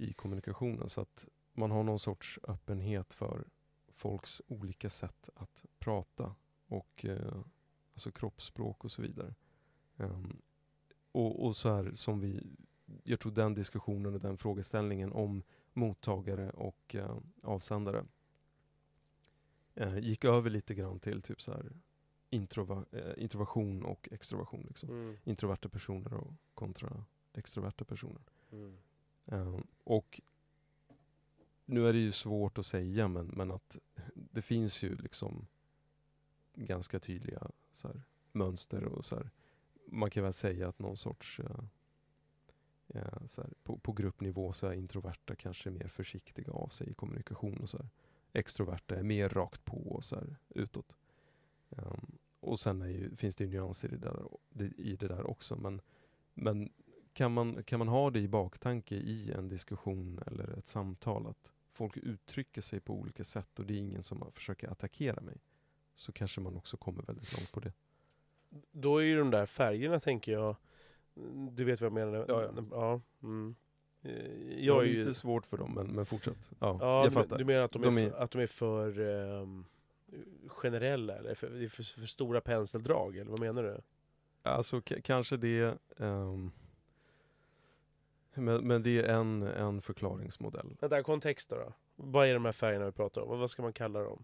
S2: i kommunikationen. Så att man har någon sorts öppenhet för folks olika sätt att prata och uh, alltså kroppsspråk och så vidare. Um, och, och så här som vi, jag tror den diskussionen och den frågeställningen om mottagare och uh, avsändare uh, gick över lite grann till typ så här introva, uh, introversion och extroversion. Liksom.
S1: Mm.
S2: Introverta personer och kontra extroverta personer.
S1: Mm.
S2: Um, och nu är det ju svårt att säga men, men att det finns ju liksom ganska tydliga så här, mönster och så här. Man kan väl säga att någon sorts uh, ja, så här, på, på gruppnivå så är introverta kanske mer försiktiga av sig i kommunikation och så här. Extroverta är mer rakt på och så här, utåt. Um, och sen är ju, finns det ju nyanser i det där, i det där också. Men, men kan, man, kan man ha det i baktanke i en diskussion eller ett samtal att folk uttrycker sig på olika sätt och det är ingen som försöker attackera mig så kanske man också kommer väldigt långt på det.
S1: Då är ju de där färgerna tänker jag, du vet vad jag menar?
S2: Ja, ja.
S1: ja mm. Eh,
S2: Jag
S1: är ju...
S2: lite svårt för dem men, men fortsätt. Ja,
S1: Ja,
S2: jag fattar.
S1: du menar att de,
S2: De
S1: är,
S2: är-
S1: För, att de är för ehm, generella eller för, det är för, för stora penseldrag eller vad menar du?
S2: Alltså kanske det ehm, men, men det är en, en förklaringsmodell.
S1: Vänta, kontext då, då? Vad är de här färgerna vi pratar om? Vad ska man kalla dem?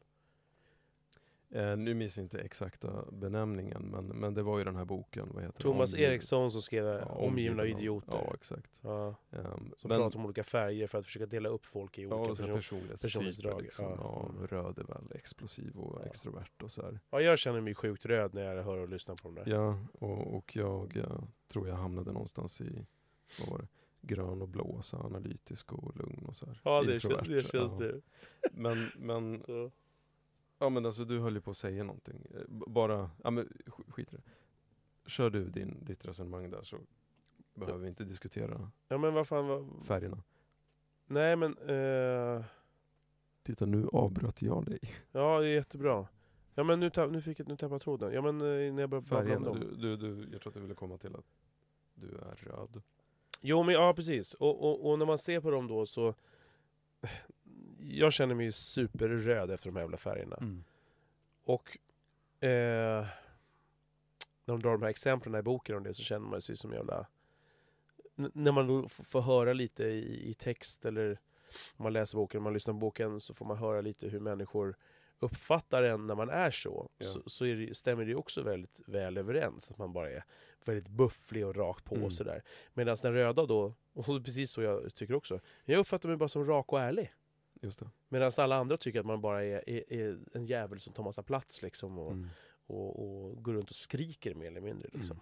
S2: Eh, nu minns jag inte exakta benämningen men, men det var ju den här boken, vad heter
S1: Thomas
S2: den? Omgiven-
S1: Eriksson som skrev
S2: ja,
S1: Omgiven av idioter.
S2: Ja, exakt.
S1: Ja,
S2: Ehm,
S1: som
S2: men,
S1: pratar om olika färger för att försöka dela upp folk i olika
S2: ja, personlighetstyper.
S1: personlighetsdrag,
S2: Liksom.
S1: ja.
S2: Ja. Röd är väl explosiv och
S1: Ja.
S2: extrovert och så här.
S1: Ja, jag känner mig sjukt röd när jag hör och lyssnar på dem där.
S2: Ja, och, och jag eh, tror jag hamnade någonstans i, vad var det? Grön och blå, så analytisk och lugn och så här.
S1: Ja, det,
S2: Introvert,
S1: känns, det känns
S2: ja.
S1: det.
S2: Men, men
S1: Så.
S2: Ja men alltså du höll ju på att säga någonting. Eh, Bara, ja men sk- skit i det. Kör du din, ditt resonemang där så behöver vi inte diskutera
S1: Ja men vad fan, vad...
S2: färgerna.
S1: Nej men, eh...
S2: Titta nu avbröt jag dig.
S1: ja det är jättebra. Ja men nu, tapp, nu fick jag, nu tappade jag tråden. Ja men eh, när jag började
S2: Färgerna,
S1: dem.
S2: du, du, du, jag tror att du ville komma till att du är röd.
S1: Jo men ja precis, och, och, och när man ser på dem då så Jag känner mig ju superröd efter de här jävla färgerna. Och eh, när de drar de här exemplen i boken om det så känner man sig som jävla... N- när man då får höra lite i, i text eller om man läser boken, om man lyssnar på boken så får man höra lite hur människor uppfattar en när man är så,
S2: Ja.
S1: så, så är det, stämmer det också väldigt väl överens. Att man bara är väldigt bufflig och rakt på
S2: Mm.
S1: och sådär. Medan den röda då, och precis så jag tycker också, jag uppfattar mig bara som rak och ärlig.
S2: Just det.
S1: Medan alla andra tycker att man bara är, är, är en jävel som tar massa plats liksom och,
S2: Mm.
S1: och, och går runt och skriker mer eller mindre. Liksom.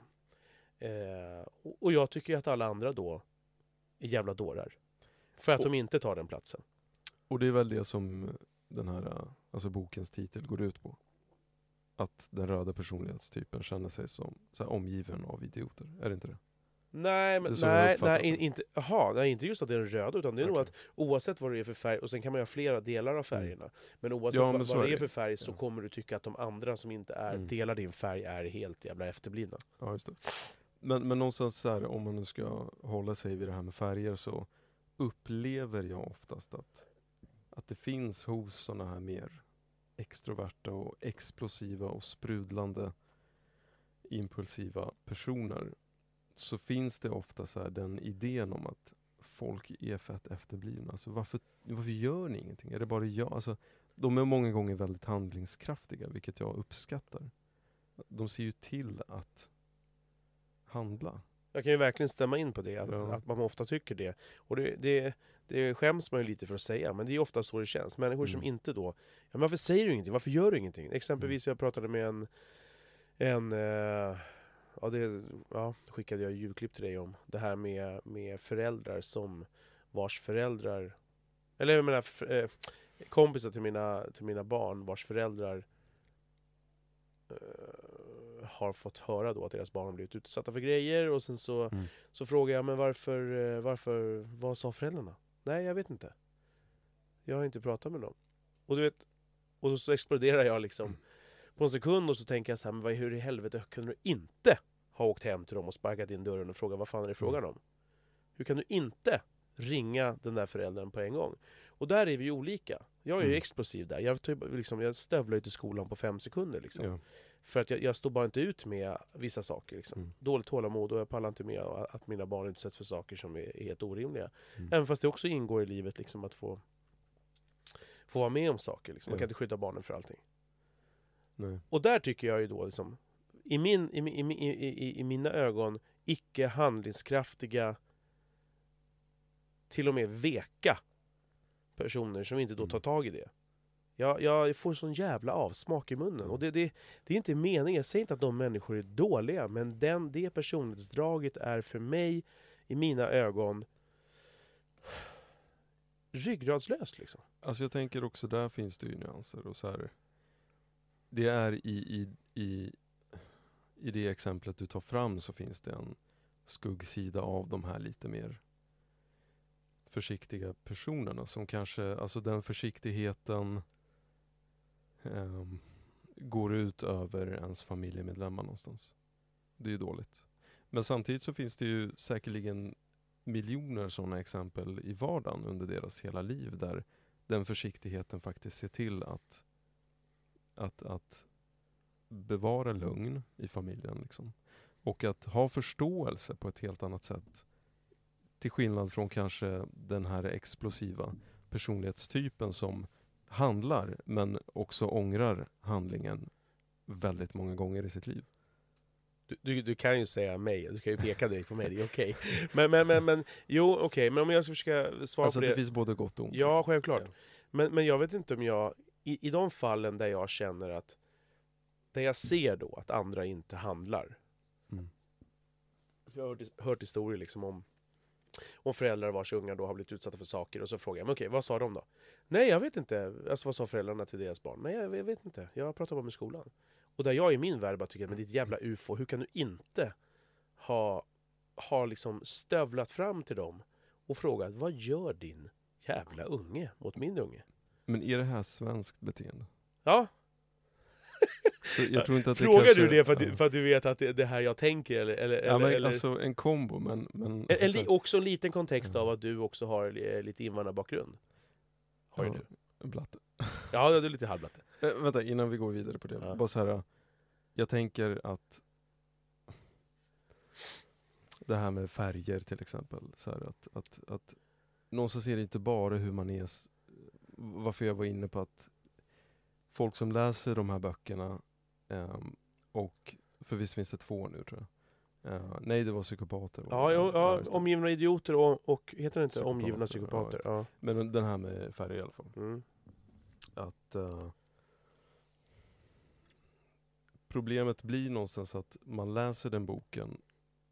S1: Eh, och, och jag tycker att alla andra då är jävla dårar. För att
S2: Och-
S1: de inte tar den platsen.
S2: Och det är väl det som den här, alltså bokens titel går ut på. Att den röda personlighetstypen känner sig som så här, omgiven av idioter. Är det inte det?
S1: Nej,
S2: Det
S1: men,
S2: jag
S1: nej, nej,
S2: det.
S1: in, inte, aha, nej, inte just att det är den röda, utan det är nog
S2: Okej.
S1: att oavsett vad det är för färg, och sen kan man göra flera delar av färgerna, men oavsett
S2: Mm. Ja, men
S1: vad, vad det är
S2: det.
S1: för färg så
S2: Ja.
S1: kommer du tycka att de andra som inte är,
S2: Mm.
S1: delar din färg är helt jävla efterblivna.
S2: Ja, just det. Men, men någonstans så här, om man nu ska hålla sig vid det här med färger så upplever jag oftast att, att det finns hos sådana här mer extroverta och explosiva och sprudlande impulsiva personer så finns det ofta så här den idén om att folk är fett efterblivna. Alltså varför, varför gör ni ingenting? Är det bara jag? Alltså, de är många gånger väldigt handlingskraftiga, vilket jag uppskattar. De ser ju till att handla.
S1: Jag kan ju verkligen stämma in på det, att,
S2: Ja.
S1: att man ofta tycker det. Och det, det, det skäms man ju lite för att säga, men det är ofta så det känns. Människor som
S2: Mm.
S1: inte då, ja, men varför säger du ingenting? Varför gör du ingenting? Exempelvis, jag pratade med en, en eh, ja, det ja, skickade jag julklipp till dig om, det här med, med föräldrar som vars föräldrar, eller jag menar eh, kompisar till mina, till mina barn vars föräldrar eh, har fått höra då att deras barn har blivit utsatta för grejer och sen så,
S2: Mm.
S1: så frågar jag men varför, eh, varför, vad sa föräldrarna? Nej jag vet inte. Jag har inte pratat med dem. Och du vet, och så exploderar jag liksom
S2: Mm.
S1: på en sekund och så tänker jag så här, men vad, hur i helvete kunde du inte ha åkt hem till dem och sparkat in dörren och frågat vad fan är det frågan om? Hur kan du inte ringa den där föräldern på en gång? Och där är vi olika. Jag är ju
S2: Mm.
S1: explosiv där. Jag, typ, liksom, jag stövlar ju till skolan på fem sekunder. Liksom.
S2: Ja.
S1: För att jag, jag står bara inte ut med vissa saker. Liksom.
S2: Mm.
S1: Dåligt tålamod och jag pallar inte med att mina barn utsätts för saker som är, är helt orimliga.
S2: Mm.
S1: Även fast det också ingår i livet liksom, att få, få vara med om saker. Liksom. Man kan inte skydda barnen för allting.
S2: Nej.
S1: Och där tycker jag ju då, liksom, i, min, i, i, i, i mina ögon, icke handlingskraftiga, till och med veka personer som inte då
S2: Mm.
S1: tar tag i det. Jag, jag får sån jävla avsmak i munnen. Och det, det, det är inte meningen, jag säger inte att de människor är dåliga, men den, det personlighetsdraget är för mig, i mina ögon, ryggradslöst liksom.
S2: Alltså jag tänker också där finns det ju nyanser och så här. Det är i, i, i, i det exemplet du tar fram så finns det en skuggsida av de här lite mer försiktiga personerna som kanske, alltså den försiktigheten ehm, går ut över ens familjemedlemmar någonstans. Det är ju dåligt. Men samtidigt så finns det ju säkerligen miljoner sådana exempel i vardagen under deras hela liv där den försiktigheten faktiskt ser till att, att, att bevara lugn i familjen. Liksom. Och att ha förståelse på ett helt annat sätt. Till skillnad från kanske den här explosiva personlighetstypen som handlar men också ångrar handlingen väldigt många gånger i sitt liv.
S1: Du, du, du kan ju säga mig, du kan ju peka direkt på mig, det är okej. Men, men, men, men, jo okej, men om jag ska försöka svara
S2: Alltså
S1: på
S2: det,
S1: det.
S2: finns både gott och ont.
S1: Ja,
S2: liksom.
S1: självklart.
S2: Ja.
S1: Men, men jag vet inte om jag, i, i de fallen där jag känner att, där jag ser då att andra inte handlar.
S2: Mm.
S1: Jag har hört, hört historier liksom om, om föräldrar vars ungar då har blivit utsatta för saker och så frågar jag, men okej, vad sa de då? Nej, jag vet inte. Alltså vad sa föräldrarna till deras barn? Nej, jag, jag vet inte. Jag pratar bara med skolan. Och där jag i min värld bara tycker, men ditt jävla ufo, hur kan du inte ha, ha liksom stövlat fram till dem och frågat, vad gör din jävla unge mot min unge?
S2: Men är det här svenskt beteende?
S1: Ja,
S2: Det
S1: frågar
S2: kanske,
S1: du det för att,
S2: ja.
S1: du, för att du vet att det är det här jag tänker? Eller, eller,
S2: Ja, men
S1: eller,
S2: alltså en kombo, men... men
S1: en, en,
S2: alltså,
S1: också en liten kontext
S2: Ja.
S1: av att du också har li- lite invandrarbakgrund. Har ju
S2: ja,
S1: du.
S2: Blatte.
S1: Ja, du är lite halvblatte.
S2: Äh, vänta, innan vi går vidare på det.
S1: Ja.
S2: Bara så här, jag tänker att det här med färger till exempel. Så här, att, att, att någonstans är det inte bara hur man är, varför jag var inne på att folk som läser de här böckerna, ehm, och, för visst finns det två nu tror jag. Eh, nej, det var psykopater. var
S1: Ja,
S2: det.
S1: ja,
S2: det.
S1: omgivna idioter och, och heter det inte
S2: Psykopater,
S1: omgivna
S2: ja,
S1: psykopater?
S2: just
S1: Ja.
S2: Men den här med färger i alla fall.
S1: Mm.
S2: Att eh, Problemet blir någonstans att man läser den boken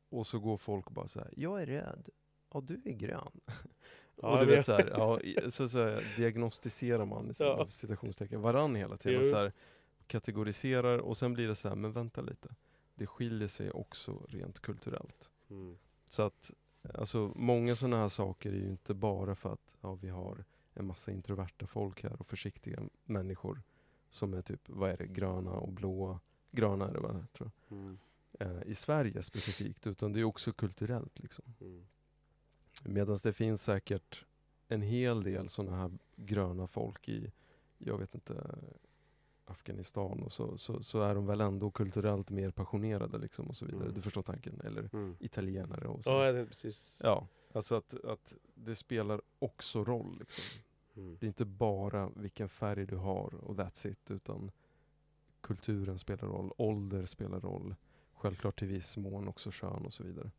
S2: och så går folk och bara så här. Jag är röd. Ja, du är grön.
S1: Ja,
S2: och du vet
S1: vet.
S2: så här, ja, så, så här, diagnostiserar man i
S1: Ja.
S2: citationstecken varann hela tiden.
S1: Jo.
S2: Och så här, kategoriserar och sen blir det så här, men vänta lite. Det skiljer sig också rent kulturellt.
S1: Mm.
S2: Så att, alltså många sådana här saker är ju inte bara för att ja, vi har en massa introverta folk här och försiktiga människor som är typ, vad är det, gröna och blåa. Gröna är det va, tror jag.
S1: Mm.
S2: Eh, I Sverige specifikt, utan det är också kulturellt liksom.
S1: Mm.
S2: Medan det finns säkert en hel del sådana här gröna folk i, jag vet inte, Afghanistan och så, så, så är de väl ändå kulturellt mer passionerade liksom och så vidare.
S1: Mm.
S2: Du förstår tanken? Eller
S1: Mm.
S2: italienare och så.
S1: Ja, precis.
S2: Ja, alltså att, att det spelar också roll. Liksom.
S1: Mm.
S2: Det är inte bara vilken färg du har och that's it, utan kulturen spelar roll, ålder spelar roll, självklart till viss mån också kön och så vidare.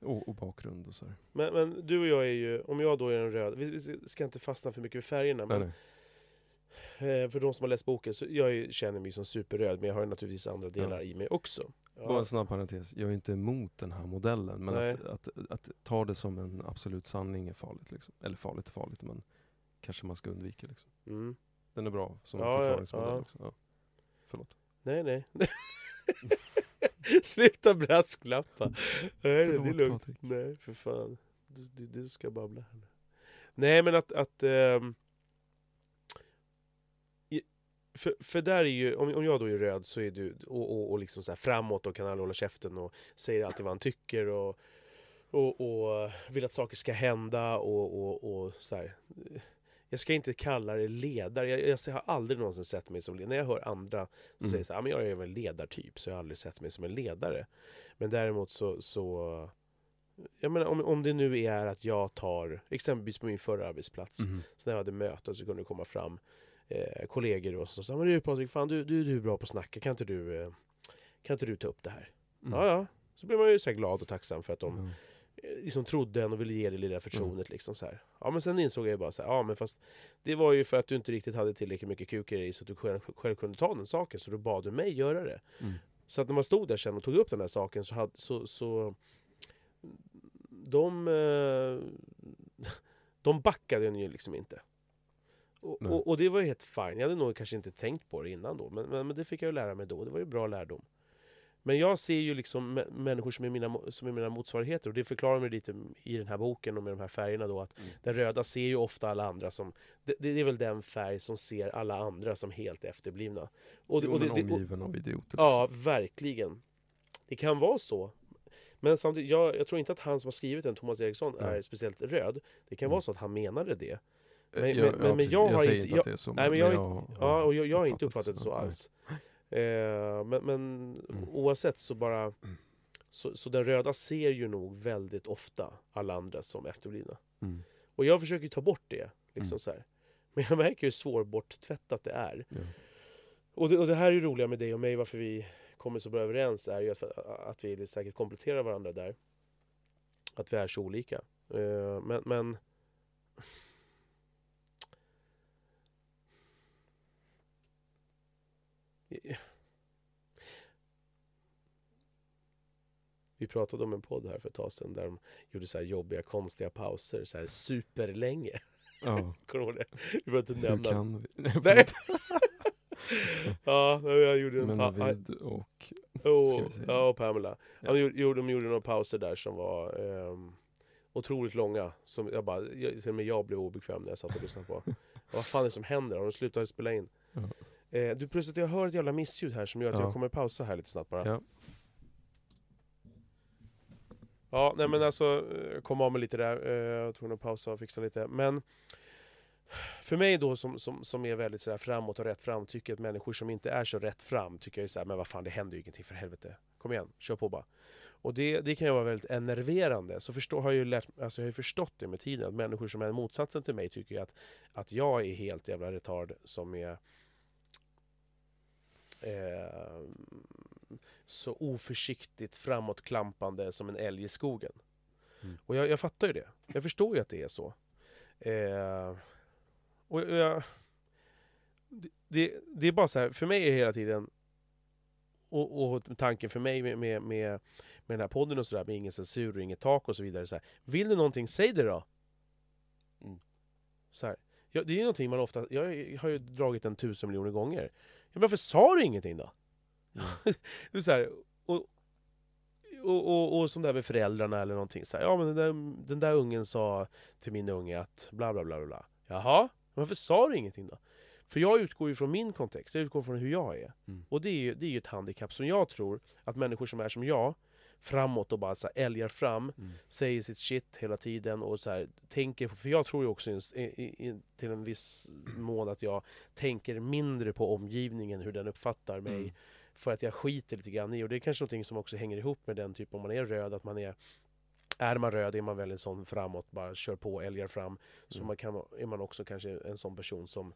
S2: Och, och bakgrund och så här.
S1: Men, men du och jag är ju, om jag då är en röd, vi, vi ska inte fastna för mycket vid färgerna,
S2: Nej,
S1: men
S2: nej.
S1: eh, för de som har läst boken, så jag är, ju- känner mig som superröd, men jag har naturligtvis andra delar
S2: Ja.
S1: i mig också.
S2: Bara
S1: Ja.
S2: en snabb parentes, jag är inte emot den här modellen, men
S1: Nej.
S2: att, att, att ta det som en absolut sanning är farligt. Liksom. Eller farligt och farligt, men kanske man ska undvika. Liksom.
S1: Mm.
S2: Den är bra som
S1: ja,
S2: förklaringsmodell
S1: ja.
S2: också. Ja. Förlåt.
S1: Nej, nej. Sluta brasklappa. Nej, nej, det är
S2: Förlåt,
S1: lugnt.
S2: Patrik.
S1: Nej, för fan. Du, du, ska babbla här nu. Nej, men att... att i- för, för där är ju, om, om jag då är röd så är du och, och, och liksom så framåt och kan aldrig hålla käften och säger alltid vad han tycker och, och, och vill att saker ska hända och, och, och så här. Jag ska inte kalla det ledare. Jag, jag har aldrig någonsin sett mig som ledare. När jag hör andra som
S2: Mm.
S1: säger så här, "Ja, men jag är väl ledartyp, så jag har aldrig sett mig som en ledare. Men däremot så, så jag menar, om, om det nu är att jag tar, exempelvis på min förra arbetsplats,
S2: Mhm.
S1: så när jag hade möten så kunde det komma fram eh, kollegor och så sa men du Patrik, fan du, du, du är bra på att snacka, kan inte du, eh, kan inte du ta upp det här?
S2: Mm.
S1: Ja, ja. Så blir man ju så här glad och tacksam för att de
S2: Ja.
S1: Liksom trodde en och ville ge det lilla förtroendet.
S2: Mm.
S1: Liksom så här. Ja, men sen insåg jag ju bara så här, ja men fast det var ju för att du inte riktigt hade tillräckligt mycket kuk i så att du själv, själv kunde ta den saken, så då bad du mig göra det.
S2: Mm.
S1: Så att när man stod där sen och tog upp den här saken så, hade, så, så de, eh, de backade den ju liksom inte. Och, och, och det var ju helt fine. Jag hade nog kanske inte tänkt på det innan då, men, men, men det fick jag ju lära mig då. Det var ju bra lärdom. Men jag ser ju liksom mä- människor som är, mina, som är mina motsvarigheter och det förklarar mig lite i den här boken och med de här färgerna då att
S2: Mm.
S1: den röda ser ju ofta alla andra som det, det är väl den färg som ser alla andra som helt efterblivna. Och, det-
S2: Jo,
S1: och det,
S2: omgiven av idioter.
S1: Ja, verkligen. Det kan vara så. Men samtidigt, jag, jag tror inte att han som har skrivit den, Thomas Eriksson,
S2: Nej.
S1: är speciellt röd. Det kan
S2: Mm.
S1: vara så att han menade det.
S2: Eh,
S1: men-
S2: jag,
S1: men-
S2: ja,
S1: men-
S2: precis.
S1: jag har inte-
S2: inte att det är så.
S1: nej, men jag Ja, och jag, jag har inte
S2: uppfattat
S1: det så
S2: Nej.
S1: Eh, men men
S2: Mm.
S1: oavsett så bara...
S2: Mm.
S1: Så, så den röda ser ju nog väldigt ofta alla andra som efterblivna.
S2: Mm.
S1: Och jag försöker ta bort det. Liksom
S2: Mm.
S1: så här. Men jag märker hur svårborttvättat det är.
S2: Ja.
S1: Och det, och det här är ju roliga med dig och mig, varför vi kommer så bra överens, är ju att, att vi säkert kompletterar varandra där. Att vi är så olika. Eh, men, men... Vi pratade om en podd här för ett tag sedan där de gjorde så här jobbiga, konstiga pauser, så här superlänge.
S2: Ja,
S1: Kommer du ihåg det? Vi behöver inte
S2: hur
S1: nämna
S2: kan vi? Nej.
S1: Ja, jag gjorde en
S2: Men
S1: pa-
S2: Navid och...
S1: oh,
S2: ska vi säga.
S1: ja, och Pamela.
S2: Ja.
S1: De, gjorde, de gjorde några pauser där som var ehm, otroligt långa. Som jag bara, jag, till och med jag blev obekväm när jag satt och lyssnade på. Vad fan är det som händer? Har de slutat spela in?
S2: Ja.
S1: Eh, du, plötsligt jag hör ett jävla missljud här som gör att
S2: Ja.
S1: jag kommer pausa här lite snabbt bara.
S2: Ja.
S1: Ja, nej men alltså, eh, kom av mig lite där. Eh, jag var tvungen att pausa och fixa lite. Men för mig då som, som, som är väldigt sådär framåt och rätt fram, tycker att människor som inte är så rätt fram, tycker jag är såhär, men vad fan det händer ju ingenting för helvete. Kom igen, kör på bara. Och det, det kan ju vara väldigt enerverande. Så förstå, har jag, ju lärt, alltså jag har ju förstått det med tiden, att människor som är motsatsen till mig tycker att, att jag är helt jävla retard som är eh, så oförsiktigt framåtklampande som en älg i skogen.
S2: Mm.
S1: Och jag, jag fattar ju det. Jag förstår ju att det är så. Eh, och jag, det- det, är bara så här, för mig är det hela tiden och, och tanken för mig med, med, med, med den här podden och sådär, med ingen censur och inget tak och så vidare. Så här, vill du någonting, säg det då!
S2: Mm.
S1: Så här, ja, det är ju någonting man ofta, jag har ju dragit den tusen miljoner gånger. Ja, varför sa du ingenting då?
S2: Mm.
S1: så här, och, och, och, och som det här med föräldrarna eller någonting. Så här, ja men den där, den där ungen sa till min unge att bla bla bla bla. Jaha, varför sa du ingenting då? För jag utgår ju från min kontext, jag utgår från hur jag är.
S2: Mm.
S1: Och det är ju det är ju ett handikapp som jag tror att människor som är som jag, framåt och bara så här, älgar fram,
S2: Mm.
S1: säger sitt shit hela tiden och så här, tänker på, för jag tror ju också i, i, i, till en viss mån att jag tänker mindre på omgivningen, hur den uppfattar mig.
S2: Mm.
S1: För att jag skiter lite grann i, och det är kanske någonting som också hänger ihop med den typ om man är röd, att man är är man röd är man väl en sån framåt, bara kör på, älgar fram. Så
S2: Mm.
S1: man kan, är man också kanske en sån person som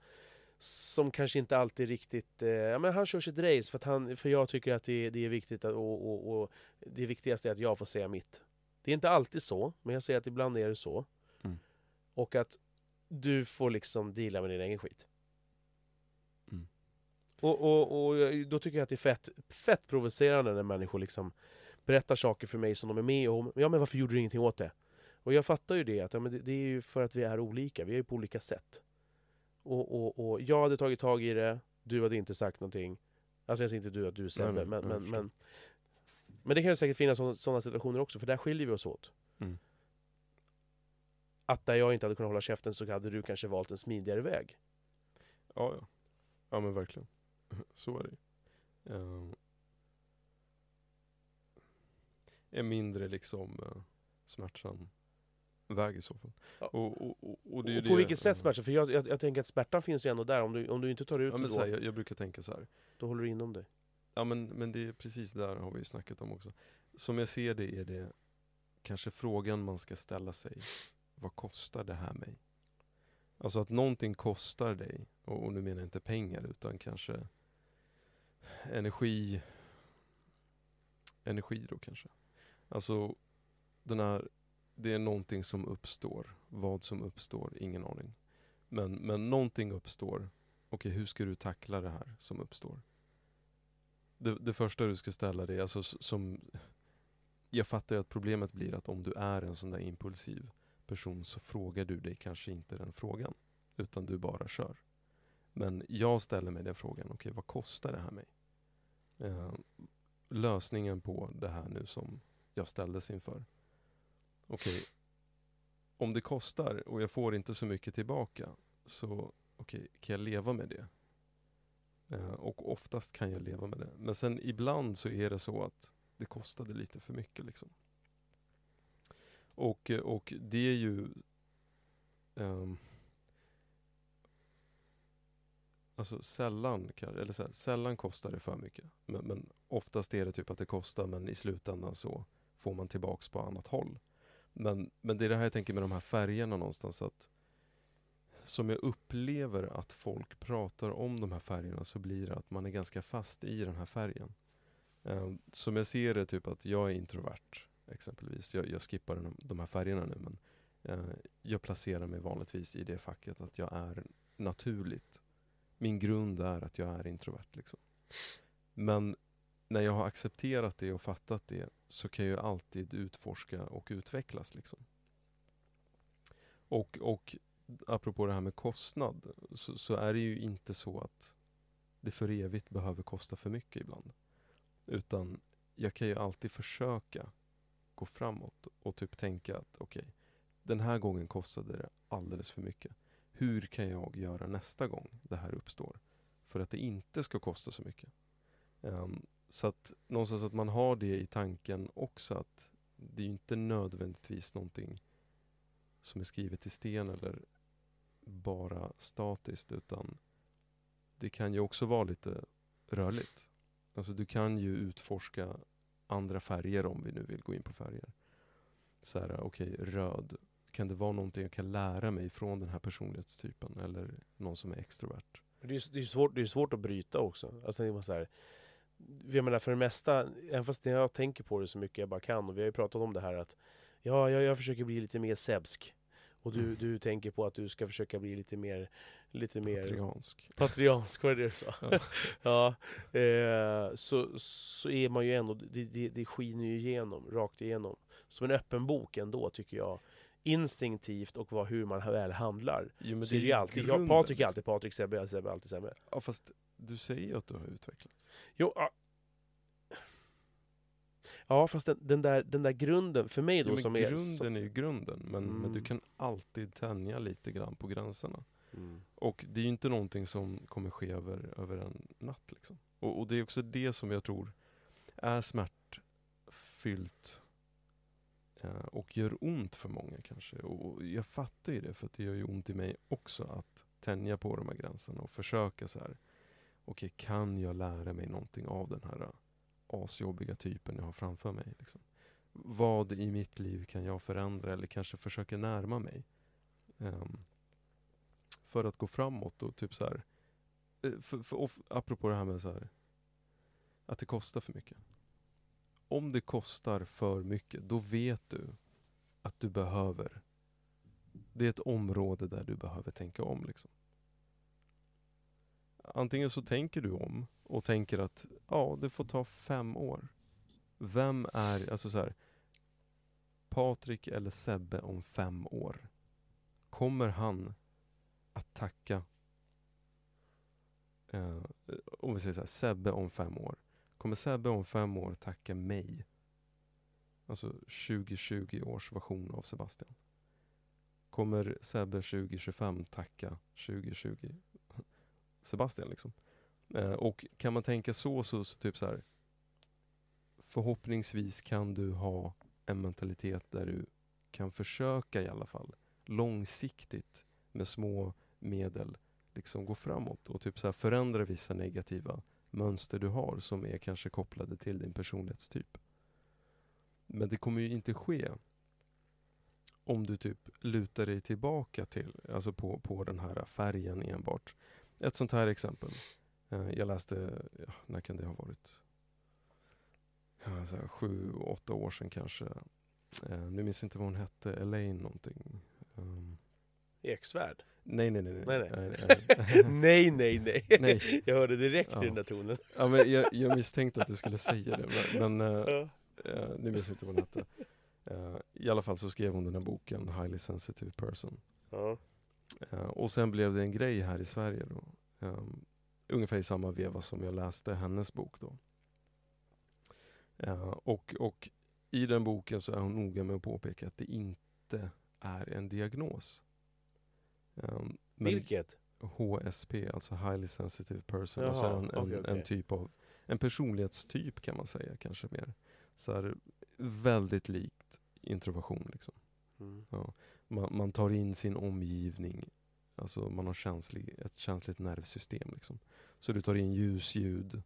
S1: som kanske inte alltid riktigt, eh, ja men han kör sitt race för att han, för jag tycker att det, det är viktigt att, och, och, och det viktigaste är att jag får säga mitt. Det är inte alltid så, men jag säger att ibland är det så.
S2: Mm.
S1: Och att du får liksom deala med din egen skit. Och, och, och då tycker jag att det är fett, fett provocerande när människor liksom berättar saker för mig som de är med om. Ja men varför gjorde du ingenting åt det? Och jag fattar ju det, att ja, det, är ju för att vi är olika, vi är ju på olika sätt. Och, och, och jag hade tagit tag i det, du hade inte sagt någonting. Alltså jag säger inte du att du är
S2: nej,
S1: men, men, men, men det kan ju säkert finnas sådana situationer också, för där skiljer vi oss åt.
S2: Mm.
S1: Att där jag inte hade kunnat hålla käften så hade du kanske valt en smidigare väg.
S2: Ja, ja. Ja men verkligen. Så är det. Ehm, En mindre liksom uh, smärtsam väg i så fall.
S1: Ja.
S2: Och, och, och, och det är
S1: Och
S2: det,
S1: på vilket sätt smärta? För jag, jag, jag tänker att smärtan finns ju ändå där, om du, om du inte tar ut
S2: Ja,
S1: det då,
S2: här, jag, jag brukar tänka så här.
S1: då håller du inom dig.
S2: Ja men, men det är precis där har vi ju snackat om också. Som jag ser det är det kanske frågan man ska ställa sig. Vad kostar det här mig? Alltså att någonting kostar dig, och, och nu menar jag inte pengar utan kanske energi, energi då kanske. Alltså den här, det är någonting som uppstår. Vad som uppstår, ingen aning. Men, men någonting uppstår. Okej, hur ska du tackla det här som uppstår? det, det första du ska ställa dig, alltså som Jag fattar ju att problemet blir att om du är en sån där impulsiv person så frågar du dig kanske inte den frågan. Utan du bara kör. Men jag ställer mig den frågan, okej vad kostar det här mig? Eh, lösningen på det här nu som jag ställdes inför. Okej, om det kostar och jag får inte så mycket tillbaka så okej, kan jag leva med det? Eh, och oftast kan jag leva med det. Men sen ibland så är det så att det kostade lite för mycket liksom. Och, och det är ju ehm, Alltså sällan, kan- eller så här, sällan kostar det för mycket. Men, men oftast är det typ att det kostar men i slutändan så får man tillbaks på annat håll. Men, men det är det här jag tänker med de här färgerna någonstans att som jag upplever att folk pratar om de här färgerna så blir det att man är ganska fast i den här färgen. Ehm, som jag ser det, typ att jag är introvert exempelvis. Jag, jag skippar den, de här färgerna nu men eh, jag placerar mig vanligtvis i det facket att jag är naturligt. Min grund är att jag är introvert. Liksom. Men när jag har accepterat det och fattat det så kan jag alltid utforska och utvecklas. Liksom. Och, och apropå det här med kostnad, så, så är det ju inte så att det för evigt behöver kosta för mycket ibland. Utan jag kan ju alltid försöka gå framåt och typ tänka att okej, den här gången kostade det alldeles för mycket. Hur kan jag göra nästa gång det här uppstår? För att det inte ska kosta så mycket. Um, så att någonstans att man har det i tanken också att det är ju inte nödvändigtvis någonting som är skrivet i sten eller bara statiskt utan det kan ju också vara lite rörligt. Alltså du kan ju utforska andra färger om vi nu vill gå in på färger. Så här, okej, röd. Kan det vara någonting jag kan lära mig från den här personlighetstypen eller någon som är extrovert?
S1: Det är, det är, svårt, det är svårt att bryta också. Alltså, det är så här, jag menar för det mesta, även fast jag tänker på det så mycket jag bara kan, och vi har ju pratat om det här att ja, jag, jag försöker bli lite mer sebsk. Och du,
S2: Mm.
S1: du tänker på att du ska försöka bli lite mer... Lite mer
S2: Patriansk.
S1: patriansk, var det det du sa?
S2: Ja.
S1: ja. Eh, så, så är man ju ändå, det, det, det skiner ju igenom, rakt igenom. Som en öppen bok ändå, tycker jag. Instinktivt och vad, hur man väl handlar.
S2: Jo, men
S1: Så är det ju alltid, jag,
S2: grunden,
S1: Patrik är
S2: liksom.
S1: alltid Patrik, Sebbe är Sebbe, alltid Sebbe.
S2: Ja, fast du säger ju att du har utvecklats.
S1: Jo, ja. Ja, fast den, den, där, den där grunden, för mig då
S2: Jo,
S1: som är...
S2: grunden är ju grunden, men, men du
S1: Mm.
S2: kan alltid tänja lite grann på gränserna.
S1: Mm.
S2: Och det är ju inte någonting som kommer ske över, över en natt. Liksom. Och, och det är också det som jag tror är smärtfyllt Eh, och gör ont för många kanske. Och jag fattar ju det, för att det gör ju ont i mig också att tänja på de här gränserna och försöka så här. Okej, kan jag lära mig någonting av den här eh, asjobbiga typen jag har framför mig? Liksom? Vad i mitt liv kan jag förändra eller kanske försöka närma mig? Um, för att gå framåt och typ så här. Eh, för, för, och, apropå det här med så här. Att det kostar för mycket. Om det kostar för mycket, då vet du att du behöver. Det är ett område där du behöver tänka om. Liksom. Antingen så tänker du om och tänker att ja, det får ta fem år. Vem är, alltså så här. Patrik eller Sebbe om fem år? Kommer han att tacka, eh, om vi säger så här, Sebbe om fem år. Kommer Sebbe om fem år tacka mig? Alltså 2020 års version av Sebastian. Kommer Sebbe 2025 tacka 2020 Sebastian liksom? Eh, och kan man tänka så, så, så typ så här. Förhoppningsvis kan du ha en mentalitet där du kan försöka i alla fall långsiktigt med små medel liksom gå framåt och typ så här förändra vissa negativa mönster du har som är kanske kopplade till din personlighetstyp. Men det kommer ju inte ske om du typ lutar dig tillbaka till, alltså på, på den här färgen enbart. Ett sånt här exempel. Eh, jag läste, ja, när kan det ha varit? Ja, så här, sju, åtta år sedan kanske. Eh, nu minns jag inte vad hon hette, Elaine någonting. Ehm.
S1: Eksvärd?
S2: Nej, nej, nej. nej.
S1: Nej, nej.
S2: nej.
S1: nej, nej. Jag hörde direkt
S2: Ja.
S1: i den där tonen.
S2: ja, men jag, jag misstänkte att du skulle säga det, men, men eh,
S1: Ja.
S2: eh, nu minns jag inte vad hon hette. Eh, I alla fall så skrev hon den här boken, Highly Sensitive Person.
S1: Ja.
S2: Eh, och sen blev det en grej här i Sverige då. Um, ungefär i samma veva som jag läste hennes bok då. Och, och i den boken så är hon noga med att påpeka att det inte är en diagnos. Um,
S1: Vilket?
S2: HSP, alltså Highly Sensitive Person,
S1: Jaha,
S2: alltså en, en,
S1: okej.
S2: en typ av, en personlighetstyp kan man säga kanske mer. Så här, väldigt likt introversion liksom.
S1: Mm.
S2: Man, man tar in sin omgivning, alltså man har känslig, ett känsligt nervsystem liksom. Så du tar in ljus, ljud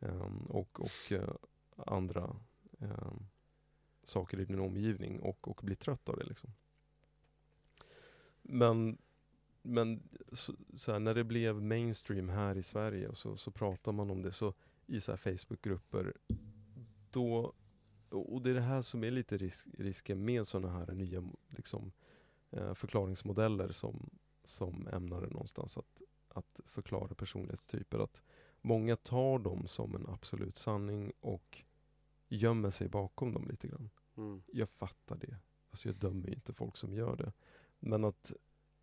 S2: ehm, och, och eh, andra ehm, saker i din omgivning och, och blir trött av det liksom. Men, men så, så här, när det blev mainstream här i Sverige så, så pratar man om det så i så här Facebookgrupper då och det är det här som är lite risk, risken med sådana här nya liksom, eh, förklaringsmodeller som, som ämnar någonstans att, att förklara personlighetstyper. Att många tar dem som en absolut sanning och gömmer sig bakom dem lite grann.
S1: Mm.
S2: Jag fattar det. Alltså jag dömer ju inte folk som gör det. Men att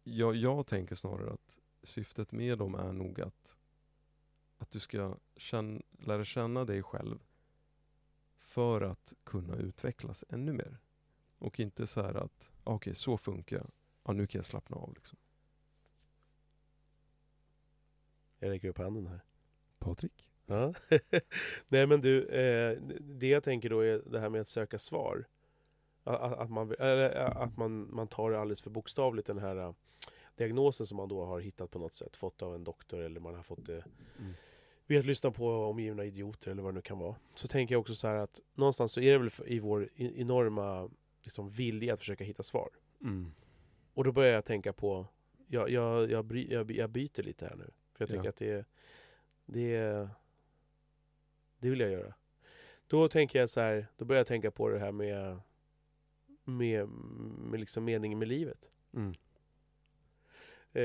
S2: jag, jag tänker snarare att syftet med dem är nog att, att du ska känna, lära känna dig själv för att kunna utvecklas ännu mer. Och inte så här att, ah, okej så funkar jag, ja, nu kan jag slappna av. Liksom.
S1: Jag räcker upp handen här.
S2: Patrik?
S1: Ja. Nej men du, eh, det jag tänker då är det här med att söka svar. Att, att, man, att man, man tar det alldeles för bokstavligt den här eh, diagnosen som man då har hittat på något sätt, fått av en doktor eller man har fått det
S2: Mm.
S1: vid att lyssna på omgivna idioter eller vad det nu kan vara. Så tänker jag också så här att någonstans så är det väl i vår enorma liksom, vilja att försöka hitta svar.
S2: Mm.
S1: Och då börjar jag tänka på, jag, jag, jag, bry, jag, jag byter lite här nu. För jag tycker
S2: Ja.
S1: att det, det, det vill jag göra. Då tänker jag så här, då börjar jag tänka på det här med, med, med liksom meningen med livet.
S2: Mm.
S1: Eh,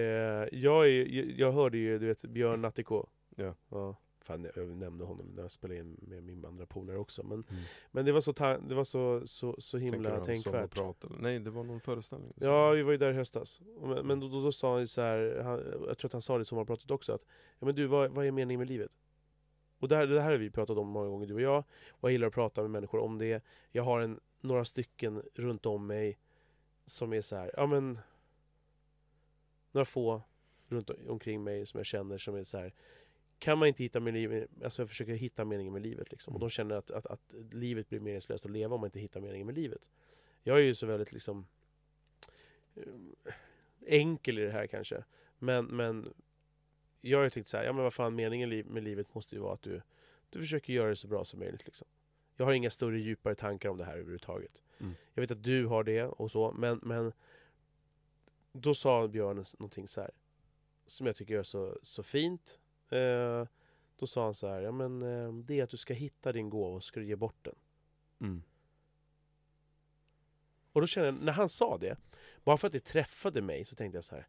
S1: jag, är, jag, hörde ju, du vet, Björn Natthiko.
S2: Ja.
S1: Ja, fan, jag nämnde honom när jag spelade in med min andra polare också. Men,
S2: Mm.
S1: men det var så, ta- det var så, så, så himla tänkvärt.
S2: eller? Nej, det var någon föreställning.
S1: Ja, vi var ju där i höstas. Men, men då, då, då sa han ju så här, han, jag tror att han sa det i sommarpratet också, att ja, men du, vad, vad är meningen med livet? Och det här, det här har vi pratat om många gånger, du och jag. Och jag gillar att prata med människor om det. Jag har en, några stycken runt om mig som är så här, ja men... Några få runt omkring mig som jag känner som är så här. Kan man inte hitta livet, alltså jag försöker hitta meningen med livet liksom. Och
S2: Mm.
S1: de känner att, att, att livet blir meningslöst att leva om man inte hittar meningen med livet. Jag är ju så väldigt liksom eh, enkel i det här kanske. Men, men jag har ju tänkt så här, ja men vad fan meningen med livet måste ju vara att du, du försöker göra det så bra som möjligt liksom. Jag har inga större djupare tankar om det här överhuvudtaget.
S2: Mm.
S1: Jag vet att du har det och så, men, men då sa Björn någonting så här som jag tycker är så, så fint. Eh, då sa han så här, ja men eh, det är att du ska hitta din gåva och ska du ge bort den.
S2: Mm.
S1: Och då kände jag, när han sa det, bara för att det träffade mig så tänkte jag så här.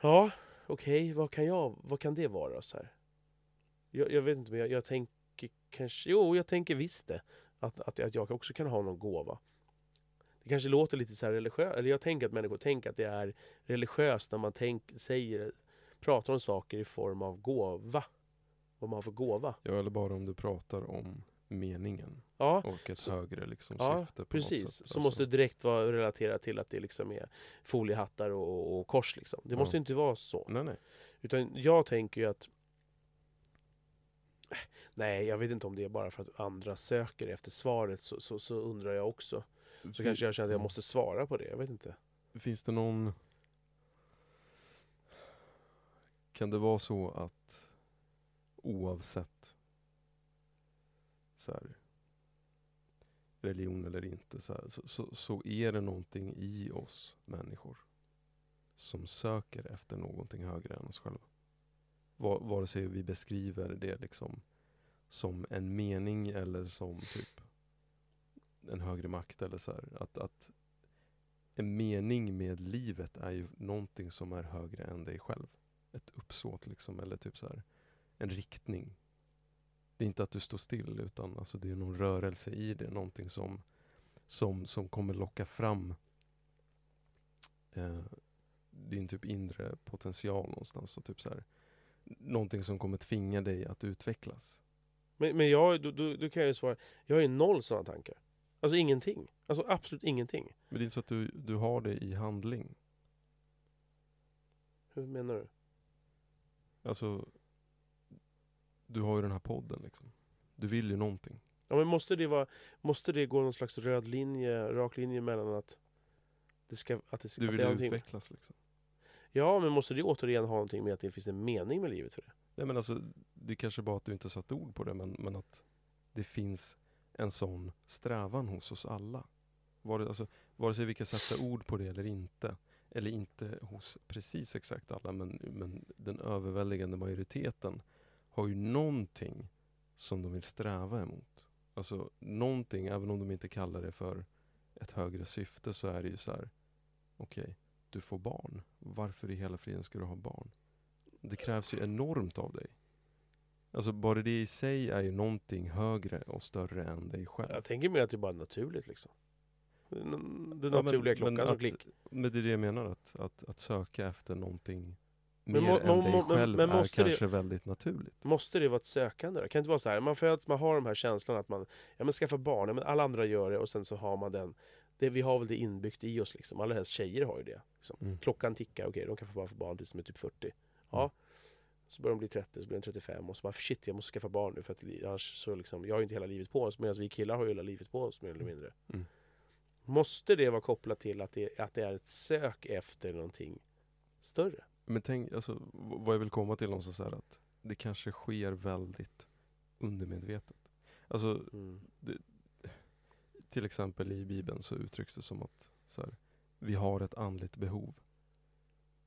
S1: Ja, okej, vad kan jag, vad kan det vara så här? Jag, jag vet inte, men jag, jag tänker kanske, jo jag tänker visst det. Att, att, att jag också kan ha någon gåva. Det kanske låter lite så här religiöst, eller jag tänker att människor tänker att det är religiöst när man tänk, säger, pratar om saker i form av gåva. Vad man har för gåva.
S2: Ja, eller bara om du pratar om meningen
S1: Ja,
S2: och ett
S1: Så-
S2: högre liksom,
S1: Ja,
S2: syfte på
S1: precis.
S2: något sätt.
S1: Så
S2: Alltså,
S1: måste det direkt vara relaterat till att det liksom är foliehattar och, och, och kors. Liksom. Det
S2: Ja.
S1: måste inte vara så.
S2: Nej, nej.
S1: Utan jag tänker ju att... Nej, jag vet inte om det är bara för att andra söker efter svaret. Så, så, så undrar jag också. Så
S2: Fin-
S1: kanske jag känner att jag
S2: ja.
S1: måste svara på det. Jag vet inte.
S2: Finns det någon... Kan det vara så att oavsett så här, religion eller inte så, här, så, så, så är det någonting i oss människor som söker efter någonting högre än oss själva. Vare sig vi beskriver det liksom som en mening eller som typ en högre makt eller så här, att, att en mening med livet är ju någonting som är högre än dig själv. Ett uppsåt liksom, eller typ så här, en riktning. Det är inte att du står still, utan alltså det är någon rörelse i det, någonting som, som, som kommer locka fram eh, din typ inre potential någonstans. Och typ så här, någonting som kommer tvinga dig att utvecklas.
S1: Men, men jag, då, då, då kan ju svara. Jag har ju noll sådana tankar. Alltså ingenting. Alltså absolut ingenting.
S2: Men det är inte så att du, du har det i handling.
S1: Hur menar du?
S2: Alltså, du har ju den här podden liksom. Du vill ju någonting.
S1: Ja, men måste det, vara, måste det gå någon slags röd linje, rak linje mellan att det ska... Att det,
S2: Du
S1: att
S2: vill
S1: det är någonting-
S2: utvecklas liksom.
S1: Ja, men måste det återigen ha någonting med att det finns en mening med livet för det?
S2: Nej men alltså, det är kanske bara att du inte satt ord på det, men, men att det finns en sån strävan hos oss alla. Vare, alltså, vare sig vi kan sätta ord på det eller inte, eller inte hos precis exakt alla, men, men den överväldigande majoriteten har ju någonting som de vill sträva emot. Alltså någonting, även om de inte kallar det för ett högre syfte, så är det ju så här. okej, du får barn. Varför i hela friden ska du ha barn? Det krävs ju enormt av dig. Alltså bara det i sig är ju någonting högre och större än dig själv.
S1: Jag tänker mer att det bara är naturligt liksom. Den
S2: Ja, men-
S1: naturliga
S2: men
S1: klockan som
S2: att-
S1: klick.
S2: Men det är det jag menar, att, att, att söka efter någonting
S1: Men
S2: mer än dig
S1: må- men-
S2: själv
S1: men
S2: är
S1: måste det-
S2: kanske väldigt naturligt.
S1: Måste det vara ett sökande? då? Kan det inte vara så här, man föds, man har de här känslorna att man ja, men skaffa barn, ja, men alla andra gör det och sen så har man den det, Vi har väl det inbyggt i oss liksom, allra helst tjejer har ju det. Liksom.
S2: Mm.
S1: Klockan tickar, okej de kan få bara få barn tills de är typ 40. Ja.
S2: Mm.
S1: Så börjar de bli 30, så blir de 35 och så bara shit jag måste skaffa barn nu för att annars så liksom, jag har ju inte hela livet på oss medan vi killar har ju hela livet på oss mer eller mindre.
S2: Mm.
S1: Måste det vara kopplat till att det, att det är ett sök efter någonting större?
S2: Men tänk, alltså, vad jag vill komma till någonstans är att det kanske sker väldigt undermedvetet. Alltså
S1: Mm.
S2: Till exempel i Bibeln så uttrycks det som att så här, vi har ett andligt behov.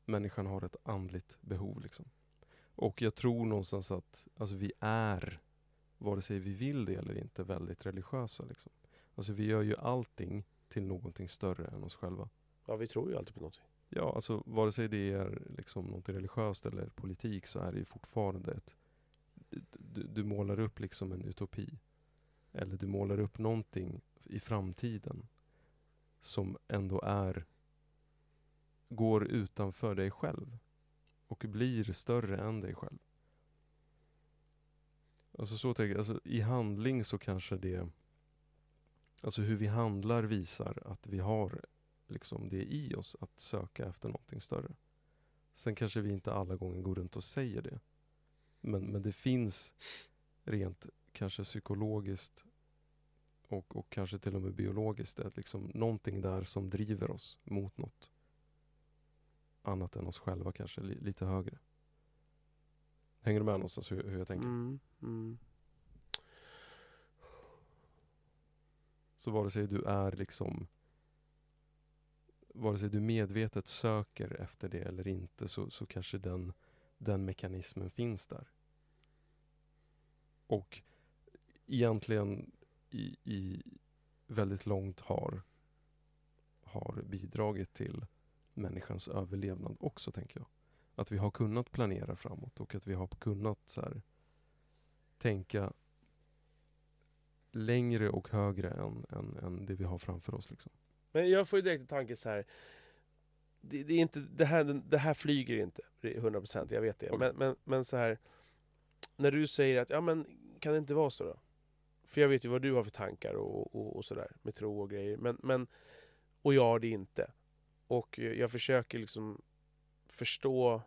S2: Människan har ett andligt behov liksom. Och jag tror någonstans att alltså, vi är, vare sig vi vill det eller inte, väldigt religiösa. Liksom. Alltså vi gör ju allting till någonting större än oss själva.
S1: Ja, vi tror ju alltid på någonting.
S2: Ja, alltså vare sig det är liksom något religiöst eller politik så är det ju fortfarande ett... Du, du målar upp liksom en utopi. Eller du målar upp någonting i framtiden som ändå är... Går utanför dig själv. Och blir större än dig själv. Alltså så tänker jag, alltså i handling så kanske det... Alltså hur vi handlar visar att vi har liksom det i oss att söka efter någonting större. Sen kanske vi inte alla gånger går runt och säger det. Men, men det finns rent kanske psykologiskt och, och kanske till och med biologiskt ett, liksom, någonting där som driver oss mot något annat än oss själva kanske, li, lite högre. Hänger du med någonstans hur, hur jag tänker?
S1: Mm. Mm.
S2: Så vare sig du är liksom vare sig du medvetet söker efter det eller inte så, så kanske den, den mekanismen finns där. Och egentligen i, i väldigt långt har, har bidragit till människans överlevnad också, tänker jag. Att vi har kunnat planera framåt och att vi har kunnat så här, tänka längre och högre än, än, än det vi har framför oss. Liksom.
S1: Men jag får ju direkt en tanke så här. Det, det, är inte, det, här, det här flyger inte 100% jag vet det.
S2: Okej.
S1: Men, men, men så här. När du säger att, ja men kan det inte vara så då? För jag vet ju vad du har för tankar och, och, och sådär med tro och grejer. Men, men, och jag har det inte. Och jag försöker liksom förstå.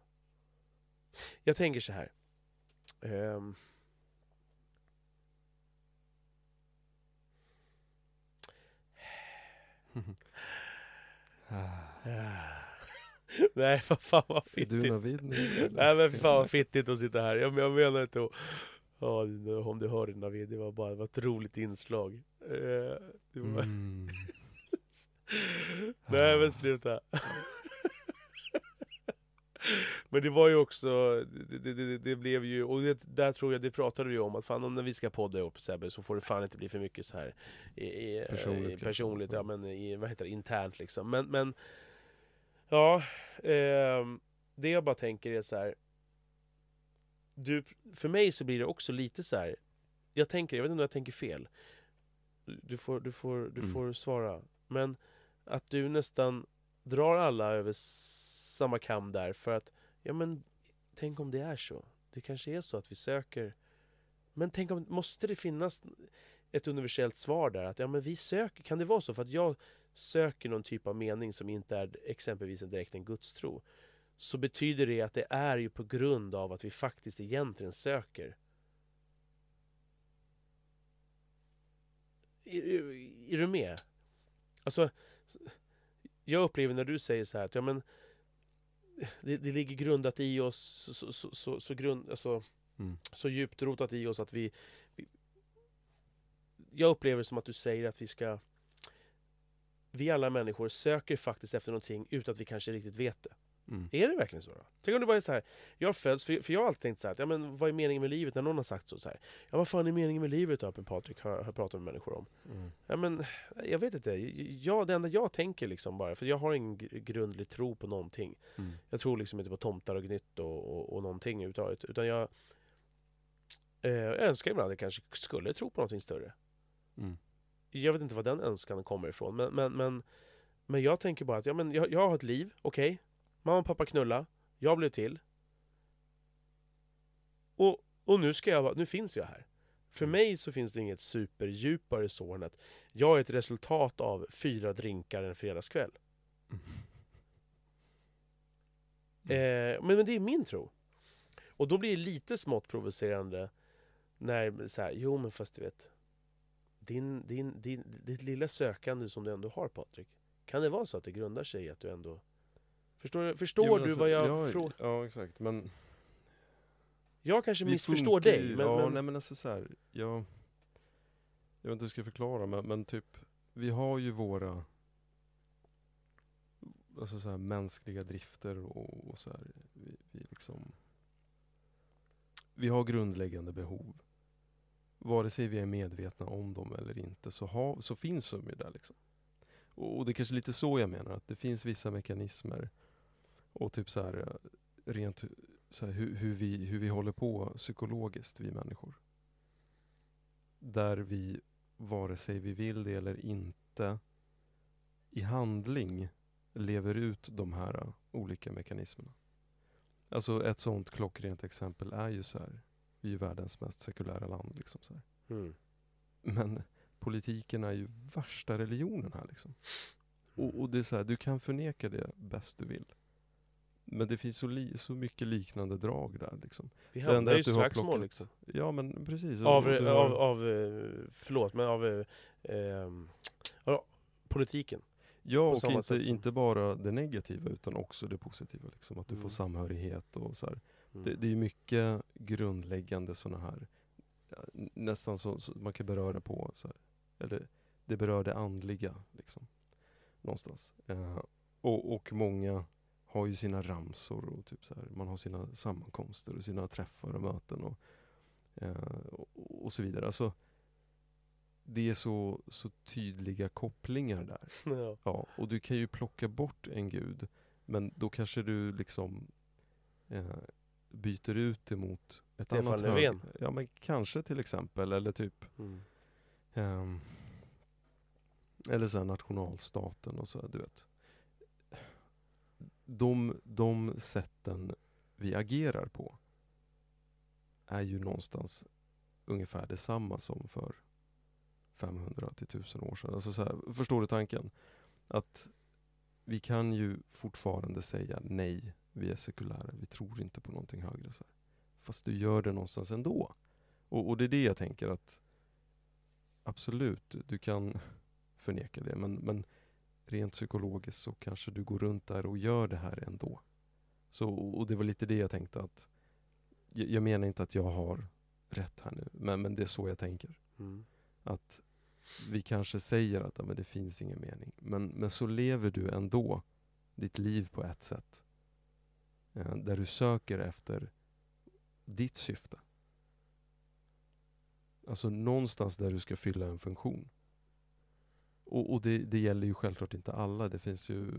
S1: Jag tänker så här. Ehm. Nej, vad fan vad
S2: Är
S1: fittigt.
S2: du Navid nu?
S1: Nej men fan vad fittigt att sitta här. Jag, jag menar inte att... Ja, om du hörde Navid, det var bara det var ett roligt inslag. Eh, det var,
S2: Mm.
S1: Nej men sluta. men det var ju också, det, det, det, det blev ju, och det, där tror jag det pratade vi om att fan om när vi ska podda ihop Sebbe så får det fan inte bli för mycket så här i, i,
S2: Personligt
S1: i,
S2: kanske.
S1: personligt ja men i, vad heter det, internt liksom. Men, men ja, ehm, det jag bara tänker är så här. Du, för mig så blir det också lite så här. Jag tänker, jag vet inte om jag tänker fel. Du får, du får, du
S2: Mm.
S1: får svara. Men att du nästan drar alla över samma kam där för att, ja men tänk om det är så. Det kanske är så att vi söker Men tänk om, måste det finnas ett universellt svar där? Att ja men vi söker, kan det vara så? För att jag söker någon typ av mening som inte är exempelvis en direkt en gudstro Så betyder det att det är ju på grund av att vi faktiskt egentligen söker Är, är, du med? Alltså Jag upplever när du säger så här att ja men det, det ligger grundat i oss så, så, så, så, grund, alltså,
S2: Mm.
S1: så djupt rotat i oss att vi, vi Jag upplever som att du säger att vi ska Vi alla människor söker faktiskt efter någonting utan att vi kanske riktigt vet det.
S2: Mm.
S1: Är det verkligen så då? Tänk om det bara är så här. Jag föds, för, för jag har alltid tänkt så här, att, ja, men vad är meningen med livet? När någon har sagt så, så här. Ja vad fan är meningen med livet då? Patrik har, har pratat med människor om.
S2: Mm.
S1: Ja, men, jag vet inte. Jag, det enda jag tänker liksom bara, för jag har ingen gr- grundlig tro på någonting.
S2: Mm.
S1: Jag tror liksom inte på tomtar och gnytt och, och, och någonting överhuvudtaget. Utan jag, eh, jag önskar ibland att jag kanske skulle tro på någonting större.
S2: Mm.
S1: Jag vet inte var den önskan kommer ifrån. Men, men, men, men jag tänker bara att ja, men jag, jag har ett liv, okej. Mamma och pappa knulla, jag blev till. Och, och nu, ska jag, nu finns jag här. För
S2: Mm.
S1: mig så finns det inget superdjupare så än att jag är ett resultat av fyra drinkar en fredagskväll.
S2: Mm.
S1: Eh, men, men det är min tro. Och då blir det lite smått provocerande när så här, jo men fast du vet din, din, din, ditt lilla sökande som du ändå har Patrik Kan det vara så att det grundar sig i att du ändå Förstår, förstår
S2: Jo, men
S1: du
S2: alltså,
S1: vad jag
S2: ja,
S1: frågar?
S2: Ja, exakt. Men
S1: Jag kanske
S2: vi
S1: missförstår dig,
S2: ju-
S1: men,
S2: ja,
S1: men
S2: nej men alltså så här, jag, jag vet inte hur jag ska förklara, men, men typ, vi har ju våra alltså så här, mänskliga drifter och, och så här, vi, vi liksom vi har grundläggande behov. Vare sig vi är medvetna om dem eller inte så, ha, så finns de ju där liksom. Och, och det är kanske lite så jag menar, att det finns vissa mekanismer och typ så här, eh, rent så här, hur, hur, vi, hur vi håller på psykologiskt, vi människor. Där vi, vare sig vi vill det eller inte, i handling lever ut de här uh, olika mekanismerna. Alltså ett sånt klockrent exempel är ju så här, vi är världens mest sekulära land. Liksom så
S1: mm.
S2: Men politiken är ju värsta religionen här liksom. Och, och det är så här, du kan förneka det bäst du vill. Men det finns så, li, så mycket liknande drag där liksom.
S1: Vi hamnar ju
S2: har
S1: slagsmål liksom.
S2: Ja men precis.
S1: Av,
S2: du har-
S1: av, av, eh, förlåt, men av eh, ehm, politiken.
S2: Ja, och inte,
S1: som-
S2: inte bara det negativa utan också det positiva. Liksom, att du
S1: Mm.
S2: får samhörighet och så.
S1: Mm.
S2: Det, det är mycket grundläggande sådana här, nästan så, så man kan beröra på, så här, eller det berör det andliga liksom. Någonstans. Eh, och, och många har ju sina ramsor och typ så här, man har sina sammankomster och sina träffar och möten och, eh, och, och så vidare. Alltså, det är så, så tydliga kopplingar där.
S1: ja.
S2: Ja, och du kan ju plocka bort en gud, men då kanske du liksom eh, byter ut det mot ett
S1: Stefan
S2: annat
S1: Löfven.
S2: Ja, men kanske till exempel, eller typ
S1: Mm.
S2: ehm, eller så här nationalstaten och så, du vet. De, de sätten vi agerar på är ju någonstans ungefär detsamma som för 500 till 1000 år sedan. Alltså så här, förstår du tanken? Att vi kan ju fortfarande säga nej, vi är sekulära, vi tror inte på någonting högre. Så här. Fast du gör det någonstans ändå. Och, och det är det jag tänker att absolut, du kan förneka det, men, men rent psykologiskt så kanske du går runt där och gör det här ändå. Så, och det var lite det jag tänkte att jag, jag menar inte att jag har rätt här nu, men, men det är så jag tänker.
S1: Mm.
S2: Att vi kanske säger att ja, men det finns ingen mening, men, men så lever du ändå ditt liv på ett sätt. Eh, där du söker efter ditt syfte. Alltså någonstans där du ska fylla en funktion. Och, och det, det gäller ju självklart inte alla. Det finns ju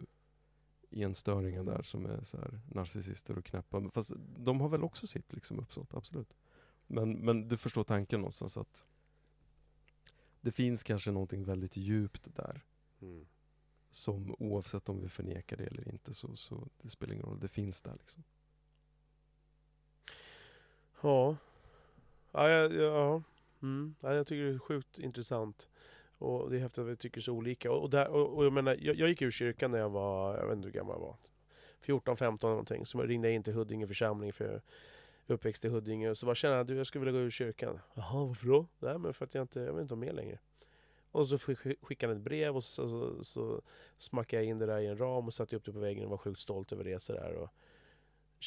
S2: enstöringar där som är så här narcissister och knäppa. Men Fast de har väl också sitt liksom uppsåt, absolut. Men, men du förstår tanken någonstans att det finns kanske någonting väldigt djupt där.
S1: Mm.
S2: Som oavsett om vi förnekar det eller inte så, så det spelar ingen roll. Det finns där liksom.
S1: Ja. Ja, ja, ja. Mm. ja, jag tycker det är sjukt intressant. Och det är häftigt att vi tycker så olika. Och, och, där, och, och jag menar, jag, jag gick ur kyrkan när jag var, jag vet inte hur gammal jag var. 14, 15 någonting. Så ringde jag in till Huddinge församling för uppväxt i Huddinge. Och så bara kände jag att jag skulle vilja gå ur kyrkan. Jaha, varför då? Nej men för att jag inte, jag vill inte vara med längre. Och så skickade han ett brev och så, så, så smackade jag in det där i en ram och satte upp det på väggen och var sjukt stolt över det sådär. Och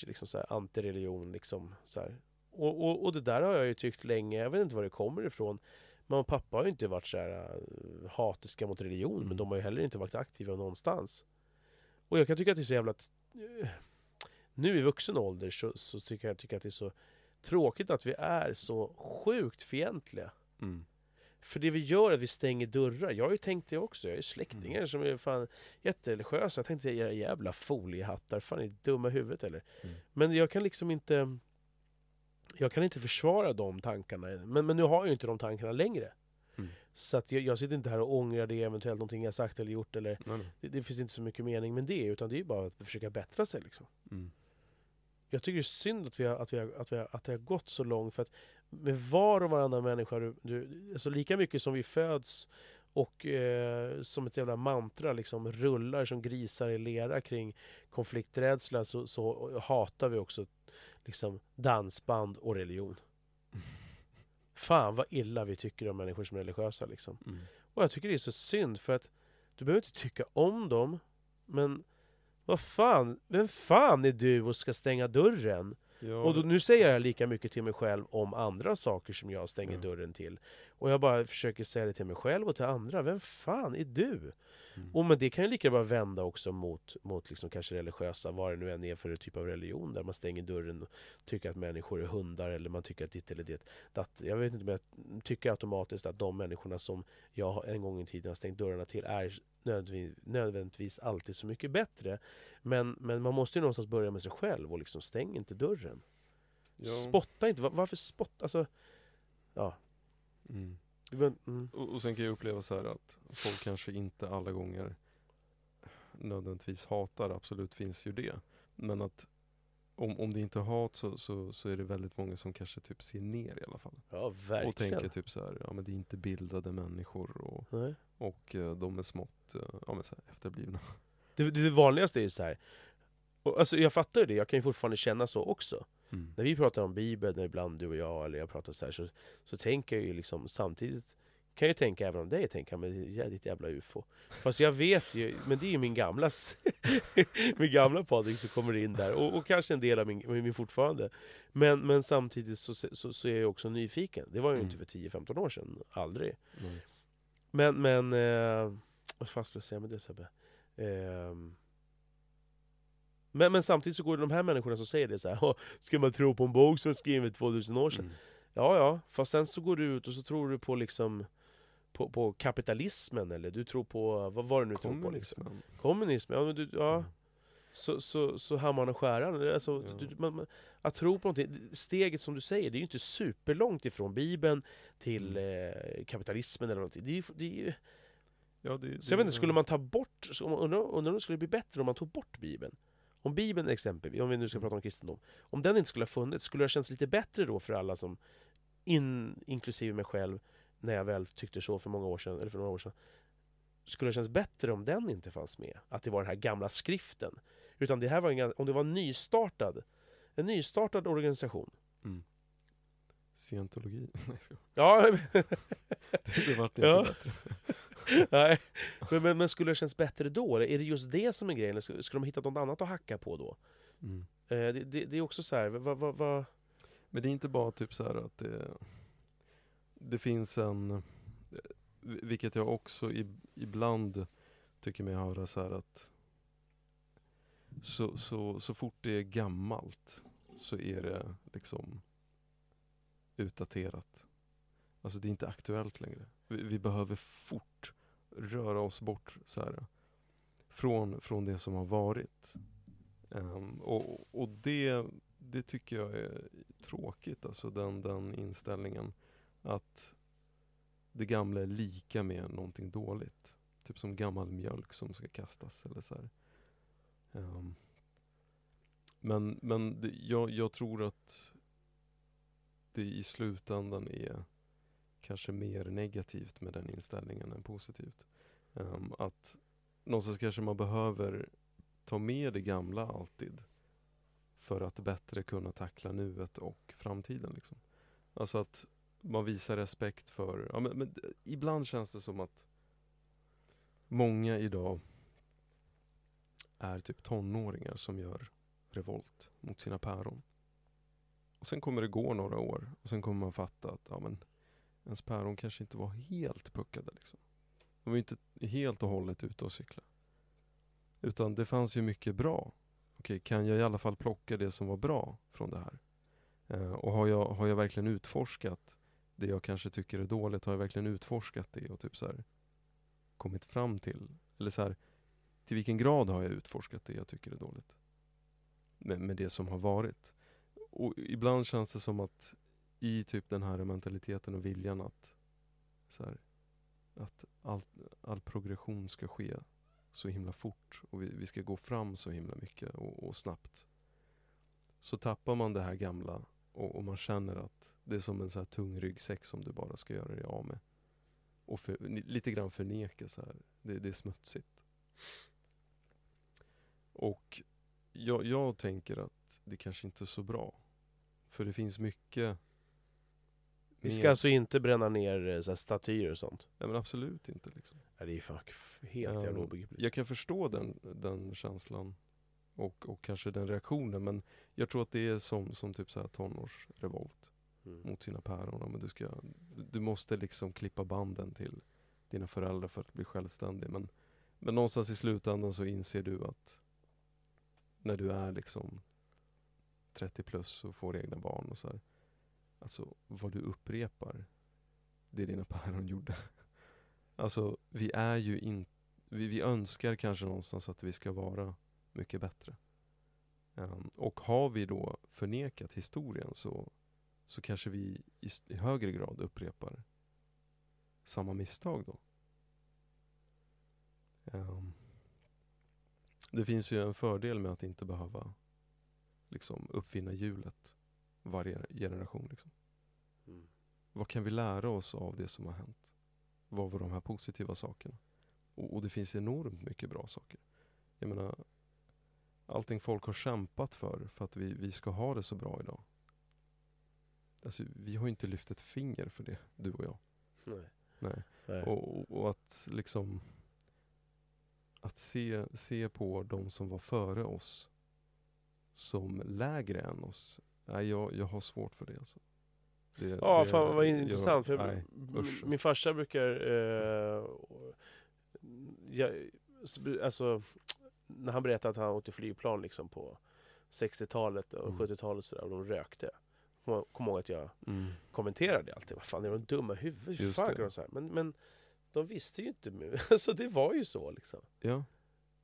S1: liksom så här antireligion liksom. Så här. Och, och, och det där har jag ju tyckt länge, jag vet inte var det kommer ifrån. Mamma och pappa har ju inte varit så här äh, hatiska mot religion, men
S2: Mm.
S1: de har ju heller inte varit aktiva någonstans. Och jag kan tycka att det är så jävla... eh, Nu i vuxen ålder så, så tycker jag, tycker att det är så tråkigt att vi är så sjukt fientliga. För det vi gör är att vi stänger dörrar. Jag har ju tänkt det också. Jag har ju släktingar
S2: Mm.
S1: som är fan jättereligiösa. Jag tänkte era jävla foliehattar. Fan är ni dumma i huvudet eller?
S2: Mm.
S1: Men jag kan liksom inte... Jag kan inte försvara de tankarna. Men, men nu har jag ju inte de tankarna längre.
S2: Mm.
S1: Så att jag, jag sitter inte här och ångrar det eventuellt någonting jag sagt eller gjort. Eller,
S2: nej.
S1: det, det finns inte så mycket mening med det. Utan det är ju bara att försöka bättra sig. Liksom.
S2: Mm.
S1: Jag tycker det är synd att, vi har, att, vi har, att, vi har, att det har gått så långt. För att med var och varannan människa, du, du, alltså lika mycket som vi föds och eh, som ett jävla mantra liksom rullar som grisar i lera kring konflikträdsla så, så hatar vi också liksom dansband och religion. Fan vad illa vi tycker om människor som är religiösa liksom.
S2: Mm.
S1: Och jag tycker det är så synd för att du behöver inte tycka om dem, men vad fan, vem fan är du och ska stänga dörren?
S2: Ja,
S1: Och då, nu säger jag lika mycket till mig själv om andra saker som jag stänger
S2: Ja.
S1: dörren till. Och jag bara försöker säga det till mig själv och till andra. Vem fan är du?
S2: mm.
S1: Och men det kan ju lika bara vända också mot, mot liksom kanske religiösa, vad det nu än är för typ av religion, där man stänger dörren och tycker att människor är hundar, eller man tycker att ditt eller det. Att, jag vet inte, men jag tycker automatiskt att de människorna som jag en gång i tiden har stängt dörrarna till är nödvändigtvis, nödvändigtvis alltid så mycket bättre. Men, men man måste ju någonstans börja med sig själv och liksom stäng inte dörren.
S2: ja.
S1: Spotta inte, Va- varför spotta? Alltså, ja.
S2: Mm.
S1: var- Mm.
S2: Och, och sen kan jag uppleva så här att folk kanske inte alla gånger nödvändigtvis hatar, absolut finns ju det. Men att om, om det inte är hat så, så, så är det väldigt många som kanske typ ser ner i alla fall.
S1: Ja, verkligen.
S2: Och tänker typ så här, ja men det är inte bildade människor och,
S1: Nej.
S2: och eh, de är smått eh, ja, men så här, efterblivna.
S1: Det, det vanligaste är ju så här. Och alltså jag fattar ju det, jag kan ju fortfarande känna så också.
S2: Mm.
S1: När vi pratar om Bibeln, ibland du och jag, eller jag pratar så här, så, så tänker jag ju liksom samtidigt kan jag ju tänka även om dig, tänka men ditt jävla ufo. Fast jag vet ju, men det är ju min gamla min gamla Patrik som kommer in där, och, och kanske en del av min, min fortfarande. Men, men samtidigt så, så, så är jag också nyfiken. Det var ju
S2: Mm.
S1: inte för 10-15 år sedan, aldrig.
S2: Nej.
S1: Men, men... Eh, vad fan skulle jag säga med det Sebbe? Ehm, men, men samtidigt så går det de här människorna som säger det så här, "Åh, Ska man tro på en bok som är skriven för 2000 år sedan?
S2: Mm.
S1: Ja, ja, fast sen så går du ut och så tror du på liksom på, på kapitalismen eller du tror på, vad var det nu tror på? Liksom?
S2: Kommunismen.
S1: Kommunism, ja, men du, ja
S2: Mm.
S1: så, så, så hammaren och skäran. Alltså,
S2: Ja.
S1: du, man, att tro på någonting, steget som du säger, det är ju inte superlångt ifrån Bibeln till eh, kapitalismen eller någonting. Det är, det är ju,
S2: Ja, det,
S1: så jag vet inte, skulle man ta bort, undrar om det skulle bli bättre om man tog bort Bibeln? Om Bibeln exempelvis, om vi nu ska
S2: Mm.
S1: prata om kristendom, om den inte skulle ha funnits, skulle det ha känts lite bättre då för alla som, in, inklusive mig själv, när jag väl tyckte så för många år sedan, eller för några år sedan, skulle det känns bättre om den inte fanns med? Att det var den här gamla skriften. Utan det här var en, om det var en nystartad, en nystartad organisation.
S2: Mm. Scientologi? Nej, jag.
S1: Ja,
S2: det, vart inte
S1: Ja.
S2: bättre.
S1: nej. Men, men, men skulle det känns bättre då? Eller är det just det som är grejen? Eller Skulle de hitta något annat att hacka på då?
S2: Mm.
S1: Eh, det, det, det är också så här, vad, vad, vad,
S2: Men det är inte bara typ så att det, det finns en, eh, vilket jag också i, ibland tycker mig höra så här att så, så, så fort det är gammalt så är det liksom utdaterat. Alltså det är inte aktuellt längre. Vi, vi behöver fort röra oss bort så här, från, från det som har varit. Um, och och det, det tycker jag är tråkigt, alltså den, den inställningen. Att det gamla är lika med någonting dåligt. Typ som gammal mjölk som ska kastas eller så här. Ehm, men men det, jag, jag tror att det i slutändan är kanske mer negativt med den inställningen än positivt. Um, att någonstans kanske man behöver ta med det gamla alltid för att bättre kunna tackla nuet och framtiden. Liksom. Alltså att man visar respekt för, ja, men, men ibland känns det som att många idag är typ tonåringar som gör revolt mot sina päron. Och sen kommer det gå några år och sen kommer man fatta att ja, men, ens päron kanske inte var helt puckade. Liksom. De var ju inte helt och hållet ute och cykla. Utan det fanns ju mycket bra. Okej, kan jag i alla fall plocka det som var bra från det här? Eh, och har jag, har jag verkligen utforskat det jag kanske tycker är dåligt? Har jag verkligen utforskat det och typ så här, kommit fram till? Eller så här, till vilken grad har jag utforskat det jag tycker är dåligt? Med, med det som har varit. Och ibland känns det som att i typ den här mentaliteten och viljan att, så här, att all, all progression ska ske så himla fort och vi, vi ska gå fram så himla mycket och, och snabbt. Så tappar man det här gamla och, och man känner att det är som en så här tung ryggsäck som du bara ska göra dig av med. Och för, lite grann förneka så här. Det, det är smutsigt. Och jag, jag tänker att det kanske inte är så bra. För det finns mycket
S1: Vi ska
S2: mer-
S1: alltså inte bränna ner eh, så statyer och sånt?
S2: Nej men absolut inte liksom.
S1: Ja, det är fuck, helt
S2: Ja,
S1: jävla obegripligt.
S2: Jag kan förstå den, den känslan Och, och kanske den reaktionen. Men jag tror att det är som, som typ så här tonårsrevolt
S1: Mm.
S2: mot sina päron. Men du, ska, du måste liksom klippa banden till dina föräldrar för att bli självständig. Men, men någonstans i slutändan så inser du att när du är liksom 30 plus och får egna barn och så här. Alltså vad du upprepar, det dina päron gjorde. Alltså vi är ju inte, vi, vi önskar kanske någonstans att vi ska vara mycket bättre. Ehm, och har vi då förnekat historien så, så kanske vi i, i högre grad upprepar samma misstag då. Ehm, det finns ju en fördel med att inte behöva liksom uppfinna hjulet varje generation. Liksom.
S1: Mm.
S2: Vad kan vi lära oss av det som har hänt? Vad var de här positiva sakerna? Och, och det finns enormt mycket bra saker. Jag menar, allting folk har kämpat för, för att vi, vi ska ha det så bra idag. Alltså, vi har ju inte lyft ett finger för det, du och jag.
S1: Nej.
S2: Nej.
S1: Nej.
S2: Och, och, att liksom att se, se på de som var före oss som lägre än oss. Nej, jag, jag har svårt för det. Alltså. det
S1: Ja,
S2: det
S1: fan vad intressant. För jag,
S2: nej, usch,
S1: min
S2: alltså.
S1: farsa brukar... Eh, jag, alltså, när han berättade att han åkte flygplan liksom på 60-talet och
S2: Mm.
S1: 70-talet sådär, och de rökte. Kom kom ihåg att jag
S2: Mm.
S1: kommenterade det alltid. Vad fan, är de dumma i huvudet? Hur
S2: Just
S1: fan
S2: det.
S1: kan de så här? Men, men de visste ju inte. Alltså det var ju så liksom.
S2: Ja,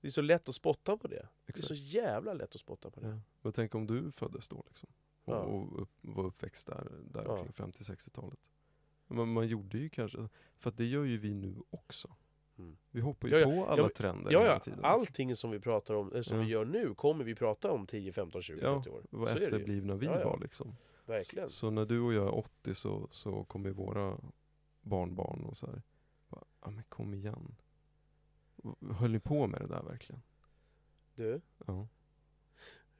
S1: Det är så lätt att spotta på det. Det är
S2: exakt.
S1: så jävla lätt att spotta på det.
S2: Ja. Men tänk om du föddes då liksom. Och,
S1: Ja.
S2: och upp, var uppväxt där, där
S1: Ja.
S2: omkring 50-60-talet. Men man gjorde ju kanske, för det gör ju vi nu också.
S1: Mm.
S2: Vi hoppar ju
S1: Ja, ja.
S2: på alla
S1: Ja,
S2: trender
S1: Ja,
S2: hela
S1: ja.
S2: tiden. liksom.
S1: Allting som vi pratar om, som
S2: Ja.
S1: vi gör nu, kommer vi prata om 10, 15, 20,
S2: Ja,
S1: 30 år.
S2: Vad
S1: Så är det ju.
S2: efterblivna vi
S1: Ja, ja.
S2: var liksom.
S1: Verkligen.
S2: Så när du och jag är 80 så, så kommer våra barnbarn och så här. Ja men kom igen. Höll ni på med det där verkligen?
S1: Du,
S2: Ja,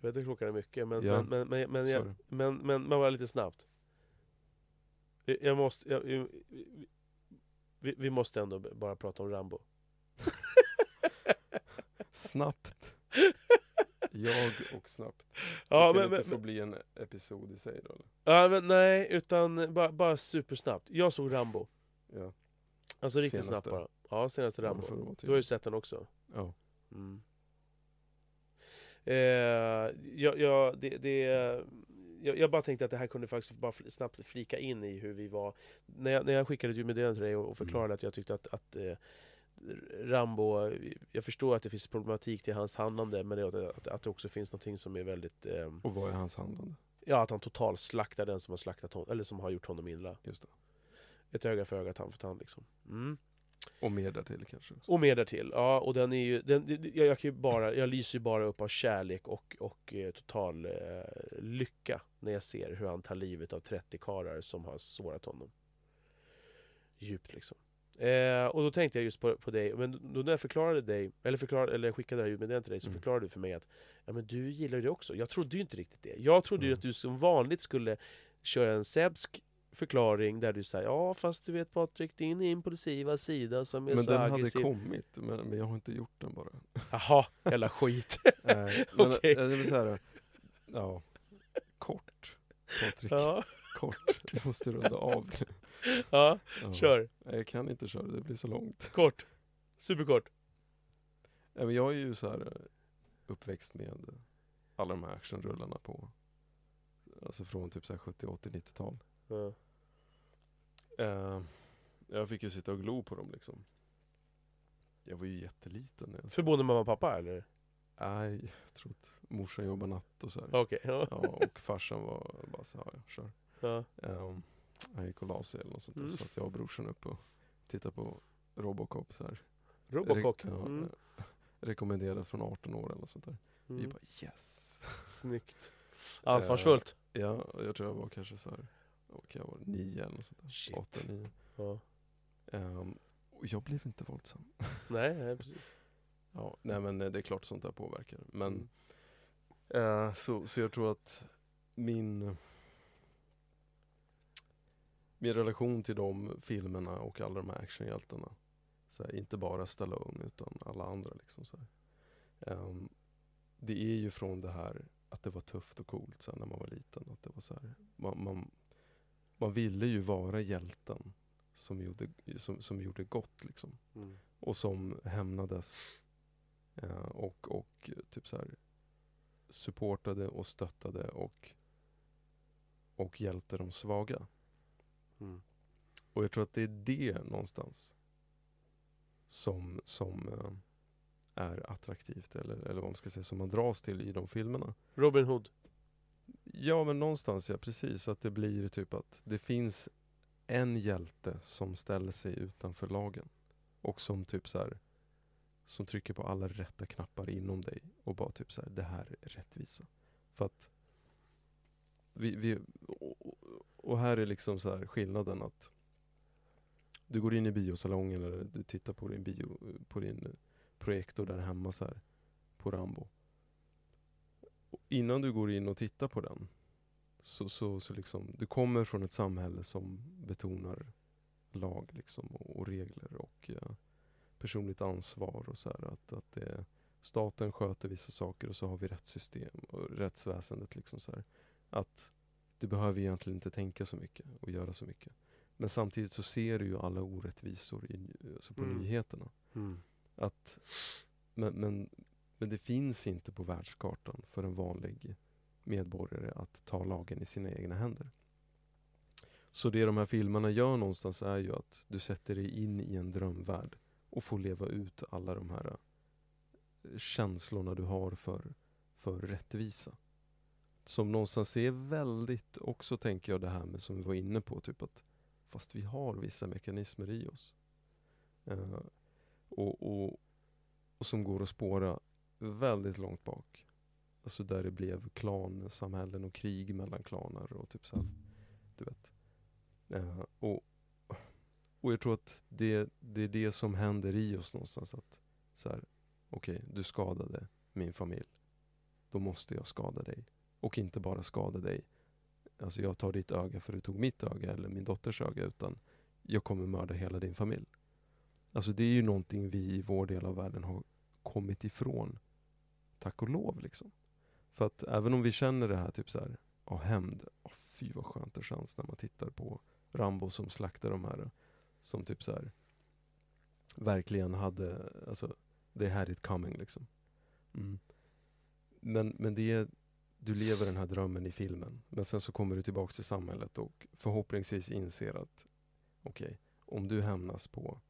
S1: jag vet att klockan är mycket, men,
S2: Ja,
S1: men, men, men, men,
S2: så
S1: jag,
S2: det.
S1: men, men, men bara lite snabbt. Jag- Jag måste... Jag, jag, vi, vi måste ändå bara prata om Rambo.
S2: Snabbt. Jag och snabbt.
S1: Ja,
S2: det
S1: men,
S2: kan inte
S1: men,
S2: få bli en episod i sig då eller?
S1: ja, men nej, utan bara, bara supersnabbt. Jag såg Rambo.
S2: Ja.
S1: Alltså riktigt
S2: Senaste.
S1: snabbt bara. Ja, senaste
S2: Ja,
S1: Rambo.
S2: vara
S1: Du har ju sett den också.
S2: Ja.
S1: Mm. Eh, jag, jag, det, det, jag, jag bara tänkte att det här kunde faktiskt bara snabbt flika in i hur vi var. När jag, när jag skickade ett meddelande till dig och, och förklarade
S2: Mm.
S1: att jag tyckte att, att eh, Rambo, jag förstår att det finns problematik till hans handlande men är att, att det också finns någonting som är väldigt... Eh,
S2: Och vad är hans handlande?
S1: ja, att han totalt slaktar den som har slaktat honom, eller som har gjort honom illa.
S2: Just det.
S1: Ett öga för öga, tand för tand liksom. Mm.
S2: Och mer därtill kanske också.
S1: Och mer därtill. Ja, och den är ju, den, jag, jag, kan bara, jag lyser ju bara upp av kärlek och, och eh, total eh, lycka när jag ser hur han tar livet av 30 karlar som har sårat honom. Djupt liksom. Eh, och då tänkte jag just på, på dig, men då när jag förklarade dig, eller, förklarade, eller skickade det här ljudmeddelandet till dig, så
S2: Mm.
S1: förklarade du för mig att ja, men du gillar ju det också. Jag trodde ju inte riktigt det. Jag trodde ju
S2: Mm.
S1: att du som vanligt skulle köra en sebsk förklaring där du säger ja fast du vet Patrik, din impulsiva sida som är
S2: Men
S1: så
S2: den hade
S1: aggressiv.
S2: kommit, men, men jag har inte gjort den bara.
S1: Jaha, jävla skit.
S2: Nej, men
S1: Okej.
S2: eh, det vill säga, ja, kort. Patrik,
S1: ja,
S2: kort. Jag måste runda av nu.
S1: ja,
S2: Ja.
S1: kör.
S2: Jag kan inte köra, det blir så långt.
S1: Kort. Superkort.
S2: Nej, men jag är ju så här eh, uppväxt med alla de här actionrullarna på, alltså från typ så här 70, 80, 90-tal.
S1: Ja.
S2: Eh, jag fick ju sitta och glo på dem liksom. Jag var ju jätteliten
S1: För både mamma och pappa eller?
S2: Nej, jag tror att morsan jobbar natt och så här.
S1: Okej. Ja.
S2: Ja, och farsan var bara så här, ja, kör.
S1: Ja.
S2: Um, han gick och la sig eller något sånt där,
S1: Mm.
S2: så att jag och brorsan upp och tittade på Robocop så här.
S1: Robocock.
S2: Re- ja,
S1: Mm.
S2: eh, Rekommenderat från 18 år eller något sånt där. Vi
S1: Mm.
S2: bara yes!
S1: Snyggt. Ansvarsfullt.
S2: Ja, och jag tror jag var kanske så här, kan jag vara, nio eller något sånt där.
S1: Shit.
S2: Åtta, nio.
S1: Ja.
S2: Ehm, och jag blev inte våldsam.
S1: Nej, nej, precis.
S2: Ja, nej men eh, det är klart sånt där påverkar. Men Eh, så, så jag tror att min min relation till de filmerna och alla de här actionhjältarna, så här, inte bara Stallone utan alla andra liksom så. Ehm, det är ju från det här att det var tufft och coolt så här, när man var liten. Att det var så här, man, man, man ville ju vara hjälten som gjorde, som, som gjorde gott liksom.
S1: Mm.
S2: Och som hämnades eh, och, och typ så här supportade och stöttade och, och hjälpte de svaga.
S1: Mm.
S2: Och jag tror att det är det någonstans som, som eh, är attraktivt eller, eller vad man ska säga, som man dras till i de filmerna.
S1: Robin Hood.
S2: Ja men någonstans ja, precis. Att det blir typ att det finns en hjälte som ställer sig utanför lagen. Och som typ så här, som trycker på alla rätta knappar inom dig och bara typ så här, det här är rättvisa. För att vi, vi och, och här är liksom så här skillnaden att du går in i biosalongen eller du tittar på din bio, på din projektor där hemma så här, på Rambo. Och innan du går in och tittar på den så, så, så liksom, du kommer från ett samhälle som betonar lag liksom, och, och regler och ja, personligt ansvar och så här, att, att det, staten sköter vissa saker och så har vi rättssystem och rättsväsendet liksom så här, att du behöver egentligen inte tänka så mycket och göra så mycket. Men samtidigt så ser du ju alla orättvisor i, alltså på
S1: Mm.
S2: nyheterna.
S1: Mm.
S2: Att, men, men, men det finns inte på världskartan för en vanlig medborgare att ta lagen i sina egna händer. Så det de här filmerna gör någonstans är ju att du sätter dig in i en drömvärld och få leva ut alla de här eh, känslorna du har för, för rättvisa. Som någonstans är väldigt, också tänker jag det här med som vi var inne på, typ att fast vi har vissa mekanismer i oss. Eh, och, och, och som går att spåra väldigt långt bak. Alltså där det blev klansamhällen och krig mellan klaner och typ så här, du vet. Eh, och, och jag tror att det, det är det som händer i oss någonstans att så här, okej, du skadade min familj. Då måste jag skada dig. Och inte bara skada dig. Alltså jag tar ditt öga för du tog mitt öga eller min dotters öga utan jag kommer mörda hela din familj. Alltså det är ju någonting vi i vår del av världen har kommit ifrån. Tack och lov liksom. För att även om vi känner det här typ så här, ja hämnd, oh, fy vad skönt det känns när man tittar på Rambo som slaktar de här som typ så här verkligen hade, alltså they had it coming liksom. Mm. Men, men det är, du lever den här drömmen i filmen. Men sen så kommer du tillbaks till samhället och förhoppningsvis inser att okej, om du hämnas på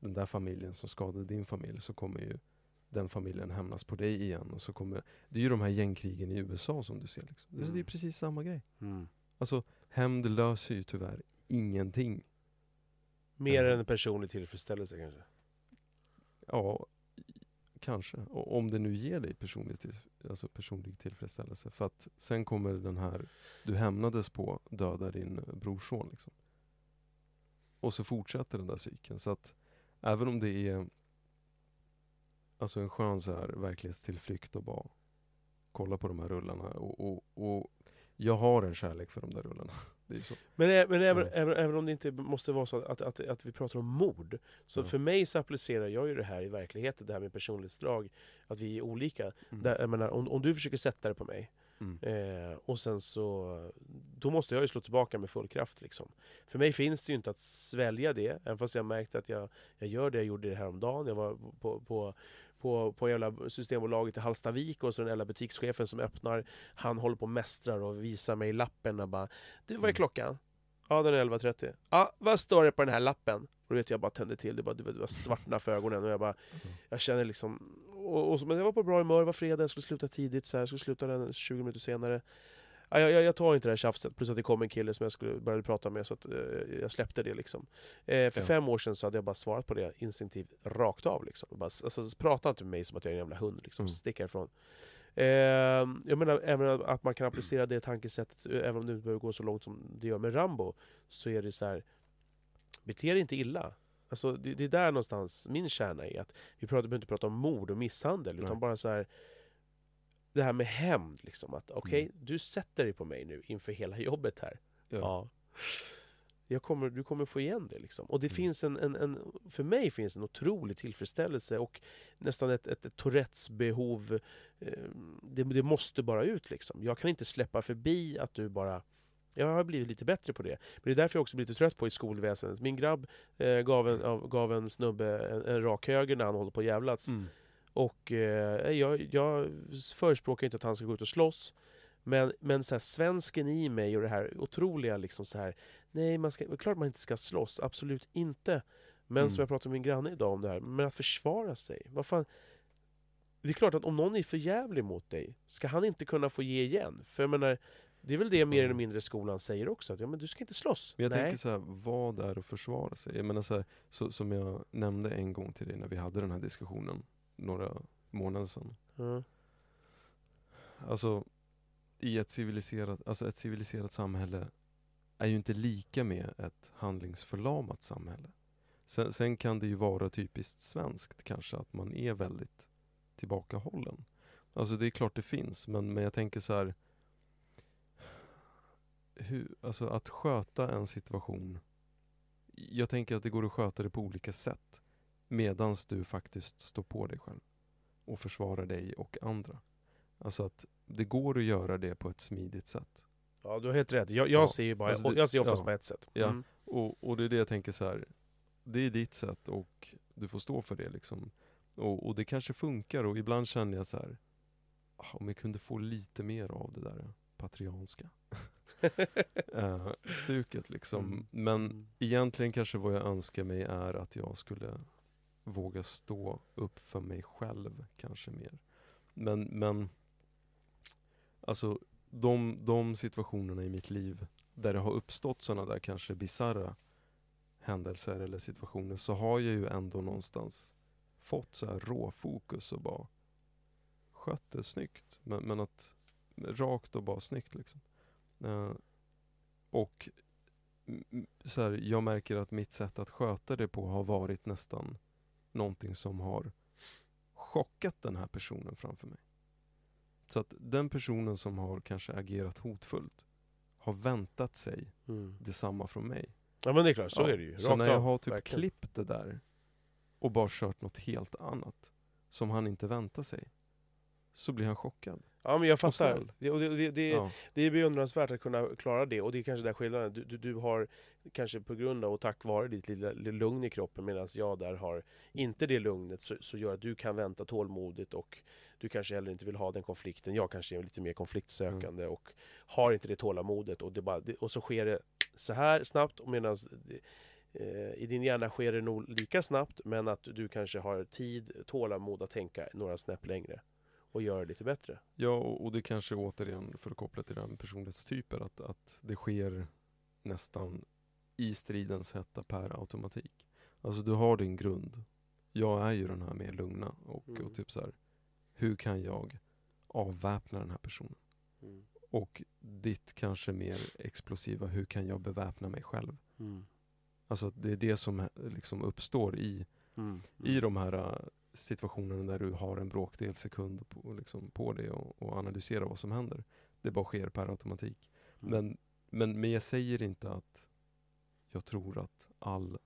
S2: den där familjen som skadade din familj så kommer ju den familjen hämnas på dig igen. Och så kommer, det är ju de här gängkrigen i USA som du ser. Liksom. Det, är- det är
S1: Mm.
S2: precis samma grej.
S1: Mm.
S2: Alltså, hämnd löser ju tyvärr ingenting.
S1: Mer
S2: Mm.
S1: än personlig tillfredsställelse kanske.
S2: Ja, kanske. Och om det nu ger dig personlig, till, alltså personlig tillfredsställelse. För att sen kommer den här, du hämnades på, döda din brorson. Liksom. Och så fortsätter den där cykeln. Så att även om det är alltså en skön så här verklighetstillflykt och bara kolla på de här rullarna. Och, och, och jag har en kärlek för de där rullarna.
S1: Men, men även,
S2: Mm.
S1: även, även om det inte måste vara så att, att, att vi pratar om mord. Så
S2: Ja.
S1: för mig så applicerar jag ju det här i verkligheten, det här med personlighetsdrag. Att vi är olika.
S2: Mm.
S1: Där, menar, om, om du försöker sätta det på mig,
S2: Mm.
S1: eh, och sen så... Då måste jag ju slå tillbaka med full kraft. Liksom. För mig finns det ju inte att svälja det, även fast jag märkt att jag, jag gör det. Jag gjorde det häromdagen. Jag var på, på, på, på jävla Systembolaget i Hallstavik och så den jävla butikschefen som öppnar, han håller på och mästrar och visar mig lappen och bara Du, vad är
S2: Mm.
S1: klockan? Ja, den är 11.30. Ja, vad står det på den här lappen? Och då vet jag bara tände till, det bara, det var svartna för ögonen och jag bara
S2: Mm.
S1: Jag känner liksom och, och Men jag var på bra humör, det var fredag, jag skulle sluta tidigt, så här, jag skulle sluta den 20 minuter senare jag, jag, jag tar inte det här tjafset, plus att det kom en kille som jag skulle började prata med så att eh, jag släppte det liksom. Eh, för
S2: Ja.
S1: fem år sedan så hade jag bara svarat på det instinktivt, rakt av liksom. Bara, alltså, prata inte med mig som att jag är en jävla hund liksom,
S2: Mm.
S1: stick härifrån. Eh, jag menar även att man kan applicera det tankesättet, eh, även om det inte behöver gå så långt som det gör med Rambo, så är det så här. bete dig inte illa. Alltså, det, det är där någonstans min kärna är. Att vi pratar, behöver inte prata om mord och misshandel, utan
S2: Nej.
S1: bara så här det här med hämnd. Liksom, att okej,
S2: Mm.
S1: du sätter dig på mig nu inför hela jobbet här.
S2: Ja.
S1: Ja. jag kommer, du kommer få igen det. Liksom. Och det
S2: Mm.
S1: finns en, en, en, för mig finns en otrolig tillfredsställelse och nästan ett, ett, ett Tourettes behov. Eh, det, det måste bara ut. Liksom. Jag kan inte släppa förbi att du bara... Jag har blivit lite bättre på det. Men det är därför jag också blir lite trött på i skolväsendet. Min grabb eh, gav, en, av- gav en snubbe en, en rak höger när han håller på att jävlats.
S2: Mm.
S1: Och eh, jag, jag förespråkar inte att han ska gå ut och slåss. Men, men så här, svensken i mig och det här otroliga liksom så här. Nej, man ska, klart man inte ska slåss. Absolut inte. Men
S2: Mm.
S1: som jag pratade med min granne idag om det här. Men att försvara sig. Vad fan? Det är klart att om någon är för jävlig mot dig, ska han inte kunna få ge igen? För jag menar, det är väl det mer eller mindre skolan säger också. Att ja, men du ska inte slåss.
S2: Men jag
S1: Nej.
S2: tänker så här, vad är att försvara sig? Jag menar så här, så, som jag nämnde en gång till dig när vi hade den här diskussionen några månader sedan.
S1: Ja.
S2: Alltså, i ett civiliserat, alltså ett civiliserat samhälle är ju inte lika med ett handlingsförlamat samhälle. Sen, sen kan det ju vara typiskt svenskt kanske att man är väldigt tillbakahållen. Alltså det är klart det finns, men, men jag tänker så här. Hur, alltså att sköta en situation. Jag tänker att det går att sköta det på olika sätt. Medans du faktiskt står på dig själv. Och försvarar dig och andra. Alltså att det går att göra det på ett smidigt sätt.
S1: ja, du har helt rätt. Jag, jag
S2: Ja,
S1: ser ju bara,
S2: alltså det-
S1: jag ser oftast
S2: ja.
S1: på ett sätt.
S2: Ja.
S1: Mm.
S2: Och, och det är det jag tänker så här. Det är ditt sätt och du får stå för det liksom. Och, och det kanske funkar och ibland känner jag så här. "Ah, Om jag kunde få lite mer av det där patrianska eh, stuket liksom.
S1: Mm.
S2: Men
S1: Mm.
S2: egentligen kanske vad jag önskar mig är att jag skulle våga stå upp för mig själv kanske mer. Men, men alltså de, de situationerna i mitt liv där det har uppstått sådana där kanske bizarra händelser eller situationer så har jag ju ändå någonstans fått så här råfokus och bara skött det snyggt. Men, men att rakt och bara snyggt liksom. Eh, och så här, jag märker att mitt sätt att sköta det på har varit nästan någonting som har chockat den här personen framför mig. Så att den personen som har kanske agerat hotfullt har väntat sig
S1: Mm.
S2: detsamma från mig.
S1: Ja men det är klart, så
S2: Ja,
S1: är det ju.
S2: Så
S1: Rakt
S2: när jag har typ
S1: verkligen.
S2: klippt det där och bara kört något helt annat som han inte väntar sig så blir han chockad.
S1: Ja men jag fattar. Det, det, det,
S2: Ja.
S1: det är beundransvärt att kunna klara det och det är kanske där skillnaden. Du, du, du har kanske på grund av och tack vare ditt lilla, lilla lugn i kroppen medan jag där har inte det lugnet så, så gör att du kan vänta tålmodigt och du kanske heller inte vill ha den konflikten. Jag kanske är lite mer konfliktsökande
S2: Mm.
S1: och har inte det tålamodet och, det bara, och så sker det så här snabbt och medan eh, i din hjärna sker det nog lika snabbt men att du kanske har tid, tålamod att tänka några snäpp längre och göra det lite bättre.
S2: Ja, och, det kanske återigen, för att koppla till den personlighetstyper, att, att det sker nästan i stridens hetta per automatik. Alltså du har din grund. Jag är ju den här mer lugna och,
S1: Mm.
S2: och typ så här. hur kan jag avväpna den här personen?
S1: Mm.
S2: Och ditt kanske mer explosiva, hur kan jag beväpna mig själv?
S1: Mm.
S2: Alltså det är det som eh, liksom uppstår i,
S1: Mm.
S2: i de här situationerna där du har en bråkdel sekund på, liksom, på dig och, och analysera vad som händer. Det bara sker per automatik.
S1: Mm.
S2: Men, men, men jag säger inte att jag tror att all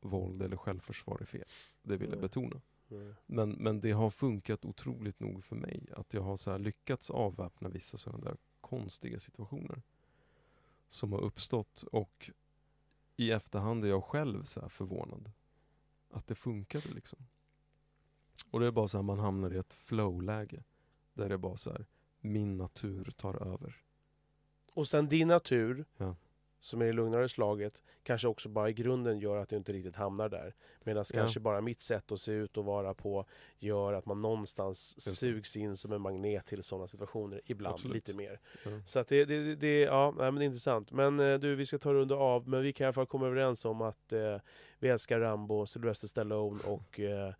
S2: våld eller självförsvar är fel. Det vill jag
S1: Nej.
S2: betona.
S1: Mm.
S2: Men, men det har funkat otroligt nog för mig. Att jag har så lyckats avväpna vissa sådana där konstiga situationer. Som har uppstått och i efterhand är jag själv så här förvånad. Att det funkade liksom. Och det är bara så här man hamnar i ett flow-läge. Där det är bara så här, min natur tar över.
S1: Och sen din natur,
S2: Ja.
S1: som är det lugnare slaget, kanske också bara i grunden gör att du inte riktigt hamnar där. Medan
S2: Ja.
S1: kanske bara mitt sätt att se ut och vara på gör att man någonstans
S2: Just
S1: sugs in som en magnet till sådana situationer, ibland
S2: Absolut.
S1: lite mer.
S2: Ja.
S1: Så att det, det, det, det, ja, nej, men det är intressant. Men eh, du, vi ska ta runda av, men vi kan i alla fall komma överens om att eh, vi älskar Rambo, Sylvester Stallone och eh,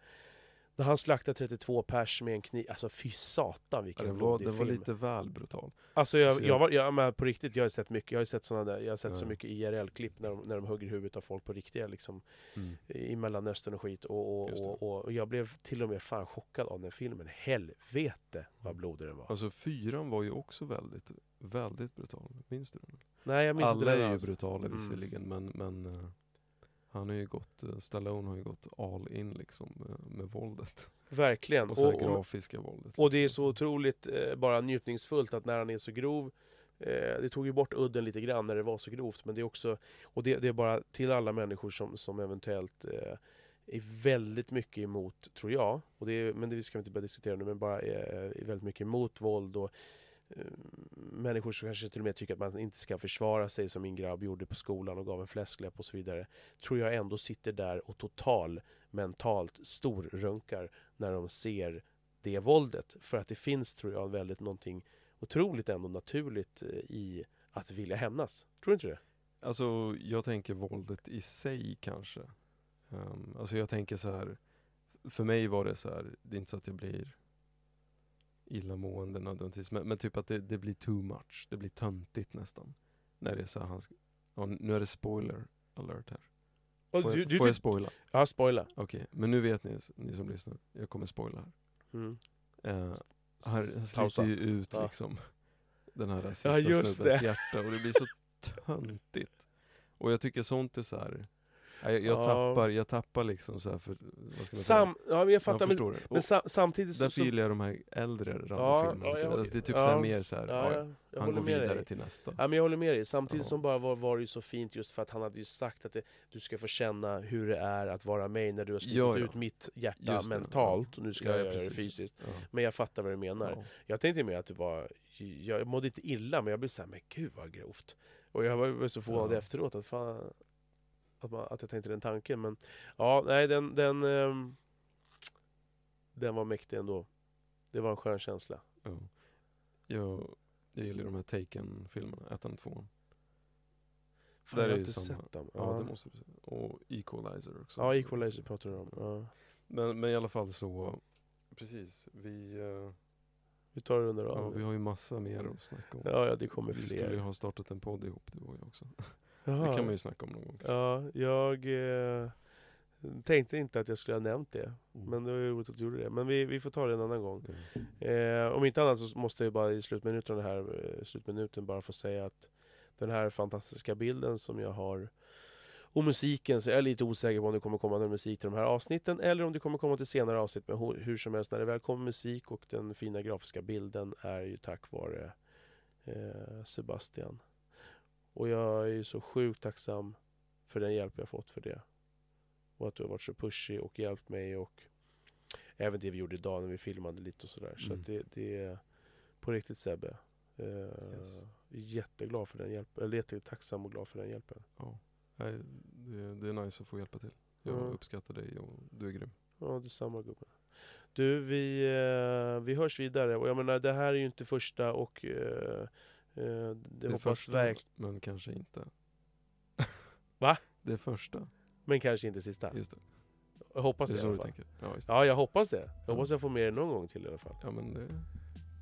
S1: när han slaktar 32 pers med en kniv, alltså fy satan
S2: Ja,
S1: vilken
S2: det var,
S1: blodig
S2: det var
S1: film.
S2: lite väl brutal.
S1: Alltså jag,
S2: jag-
S1: jag, var, jag, men på riktigt, jag har sett mycket, jag har sett såna där, jag har sett så
S2: Ja.
S1: mycket IRL-klipp när de, när de hugger huvudet av folk på riktiga liksom, i Mellanöstern och skit och, och, och, och, och jag blev till och med fan chockad av den filmen. Helvete vad blodig den var.
S2: Alltså fyran var ju också väldigt, väldigt brutal. Minns du den?
S1: Nej, jag minns inte
S2: Alla
S1: den
S2: är ju brutala
S1: Mm.
S2: visserligen men, men eh, han har ju gått, eh, Stallone har ju gått all in liksom med, med våldet.
S1: Verkligen.
S2: Och så
S1: Och,
S2: grafiska våldet.
S1: och det är
S2: liksom.
S1: så otroligt eh, bara njutningsfullt att när han är så grov eh, det tog ju bort udden lite grann när det var så grovt men det är också och det, det är bara till alla människor som, som eventuellt eh, är väldigt mycket emot, tror jag, och det är, men det ska vi inte börja diskutera nu, men bara är, är väldigt mycket emot våld och eh, Eh, människor som kanske till och med tycker att man inte ska försvara sig som min grabb gjorde på skolan och gav en fläskläpp och så vidare. Tror jag ändå sitter där och total mentalt storrunkar när de ser det våldet. För att det finns, tror jag, väldigt någonting otroligt ändå naturligt eh, i att vilja hämnas. Tror du inte det?
S2: Alltså jag tänker våldet i sig kanske. Um, alltså jag tänker så här. För mig var det så här, det är inte så att jag blir illamående nödvändigtvis. Men, men typ att det, det blir too much. Det blir töntigt nästan. När det är så här, han ja, nu är det spoiler alert här. Får,
S1: du,
S2: jag,
S1: du,
S2: får jag spoila?
S1: ja, spoila.
S2: Okej, men nu vet ni, ni som lyssnar. Jag kommer spoila här.
S1: Mm.
S2: Eh,
S1: Pausa.
S2: sliter ju ut
S1: Ja.
S2: liksom den här sista
S1: Ja,
S2: snubbens hjärta och det blir så töntigt. Och jag tycker sånt är så här. Ja, Jag, jag,
S1: Ja.
S2: tappar, jag tappar liksom så här för, vad ska man säga?
S1: Sam, ja, men jag fattar, men, men
S2: Och
S1: sa, samtidigt så...
S2: därför
S1: så
S2: gillar jag de här äldre
S1: Ja,
S2: Rambo-filmerna.
S1: ja, jag-
S2: alltså, det är typ
S1: ja.
S2: så mer så här,
S1: ja,
S2: ja, han går vidare
S1: dig.
S2: till nästa.
S1: Ja, men jag håller med dig. Samtidigt
S2: Ja.
S1: som bara var, var det ju så fint just för att han hade ju sagt att det, du ska få känna hur det är att vara mig när du har slitit
S2: Ja, ja.
S1: ut mitt hjärta
S2: Just
S1: mentalt och nu ska
S2: Ja,
S1: jag
S2: ja,
S1: göra det fysiskt.
S2: Ja.
S1: Men jag fattar vad du menar.
S2: Ja.
S1: Jag tänkte mer att det var, jag mådde inte illa men jag blev såhär, men gud vad grovt. Och jag var så förvånad
S2: Ja.
S1: efteråt att, fan, att, man, att jag tänkte den tanken. Men ja, nej den, den, ehm, den var mäktig ändå. Det var en skön känsla.
S2: Ja. Jag, jag gillar de här Taken-filmerna, ettan och tvåan.
S1: Fan,
S2: Där
S1: jag har inte
S2: samma.
S1: sett dem.
S2: Ja,
S1: Ja,
S2: det måste du säga. Och Equalizer också.
S1: ja Equalizer pratar du om. Ja.
S2: Men, men i alla fall så, precis, vi, eh,
S1: Vi tar det under
S2: ja, vi har ju massa mer att snacka om.
S1: Ja, ja, det kommer
S2: vi skulle ju
S1: fler.
S2: ha startat en podd ihop du och jag också.
S1: Jaha.
S2: Det kan man ju snacka om någon gång.
S1: Ja, jag eh, tänkte inte att jag skulle ha nämnt det.
S2: Mm.
S1: Men det var ju roligt att du gjorde det. Men vi, vi får ta det en annan gång.
S2: Mm.
S1: Eh, om inte annat så måste jag bara i slutminuten här, eh, slutminuten bara få säga att den här fantastiska bilden som jag har och musiken, så jag är lite osäker på om det kommer komma någon musik till de här avsnitten eller om det kommer komma till senare avsnitt. Men hur som helst, när det väl kommer musik och den fina grafiska bilden är ju tack vare eh, Sebastian. Och jag är ju så sjukt tacksam för den hjälp jag fått för det. Och att du har varit så pushig och hjälpt mig och även det vi gjorde idag när vi filmade lite och sådär. Så
S2: Mm.
S1: att det, det är på riktigt Sebbe. Eh,
S2: Yes.
S1: Jätteglad för den hjälpen. Eller jättetacksam och glad för den hjälpen.
S2: Ja. Nej, det, det är nice att få hjälpa till. Jag
S1: Ja.
S2: uppskattar dig och du är grym.
S1: Ja, detsamma gubben. Du, vi, eh, vi hörs vidare. Och jag menar, det här är ju inte första och eh, eh, det,
S2: är
S1: hoppas
S2: första, men kanske inte.
S1: Va?
S2: Det första,
S1: Men kanske inte sista.
S2: just det.
S1: Jag hoppas
S2: Det
S1: det, i alla fall.
S2: Ja, det.
S1: Ja, jag hoppas det. Jag hoppas jag får med det någon gång till i alla fall.
S2: Ja, men det,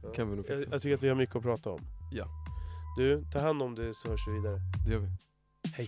S1: Ja.
S2: Kan vi nog
S1: jag,
S2: fixa.
S1: jag tycker att vi har mycket att prata om.
S2: Ja.
S1: Du, ta hand om dig så hörs vi vidare.
S2: det gör vi.
S1: Hej.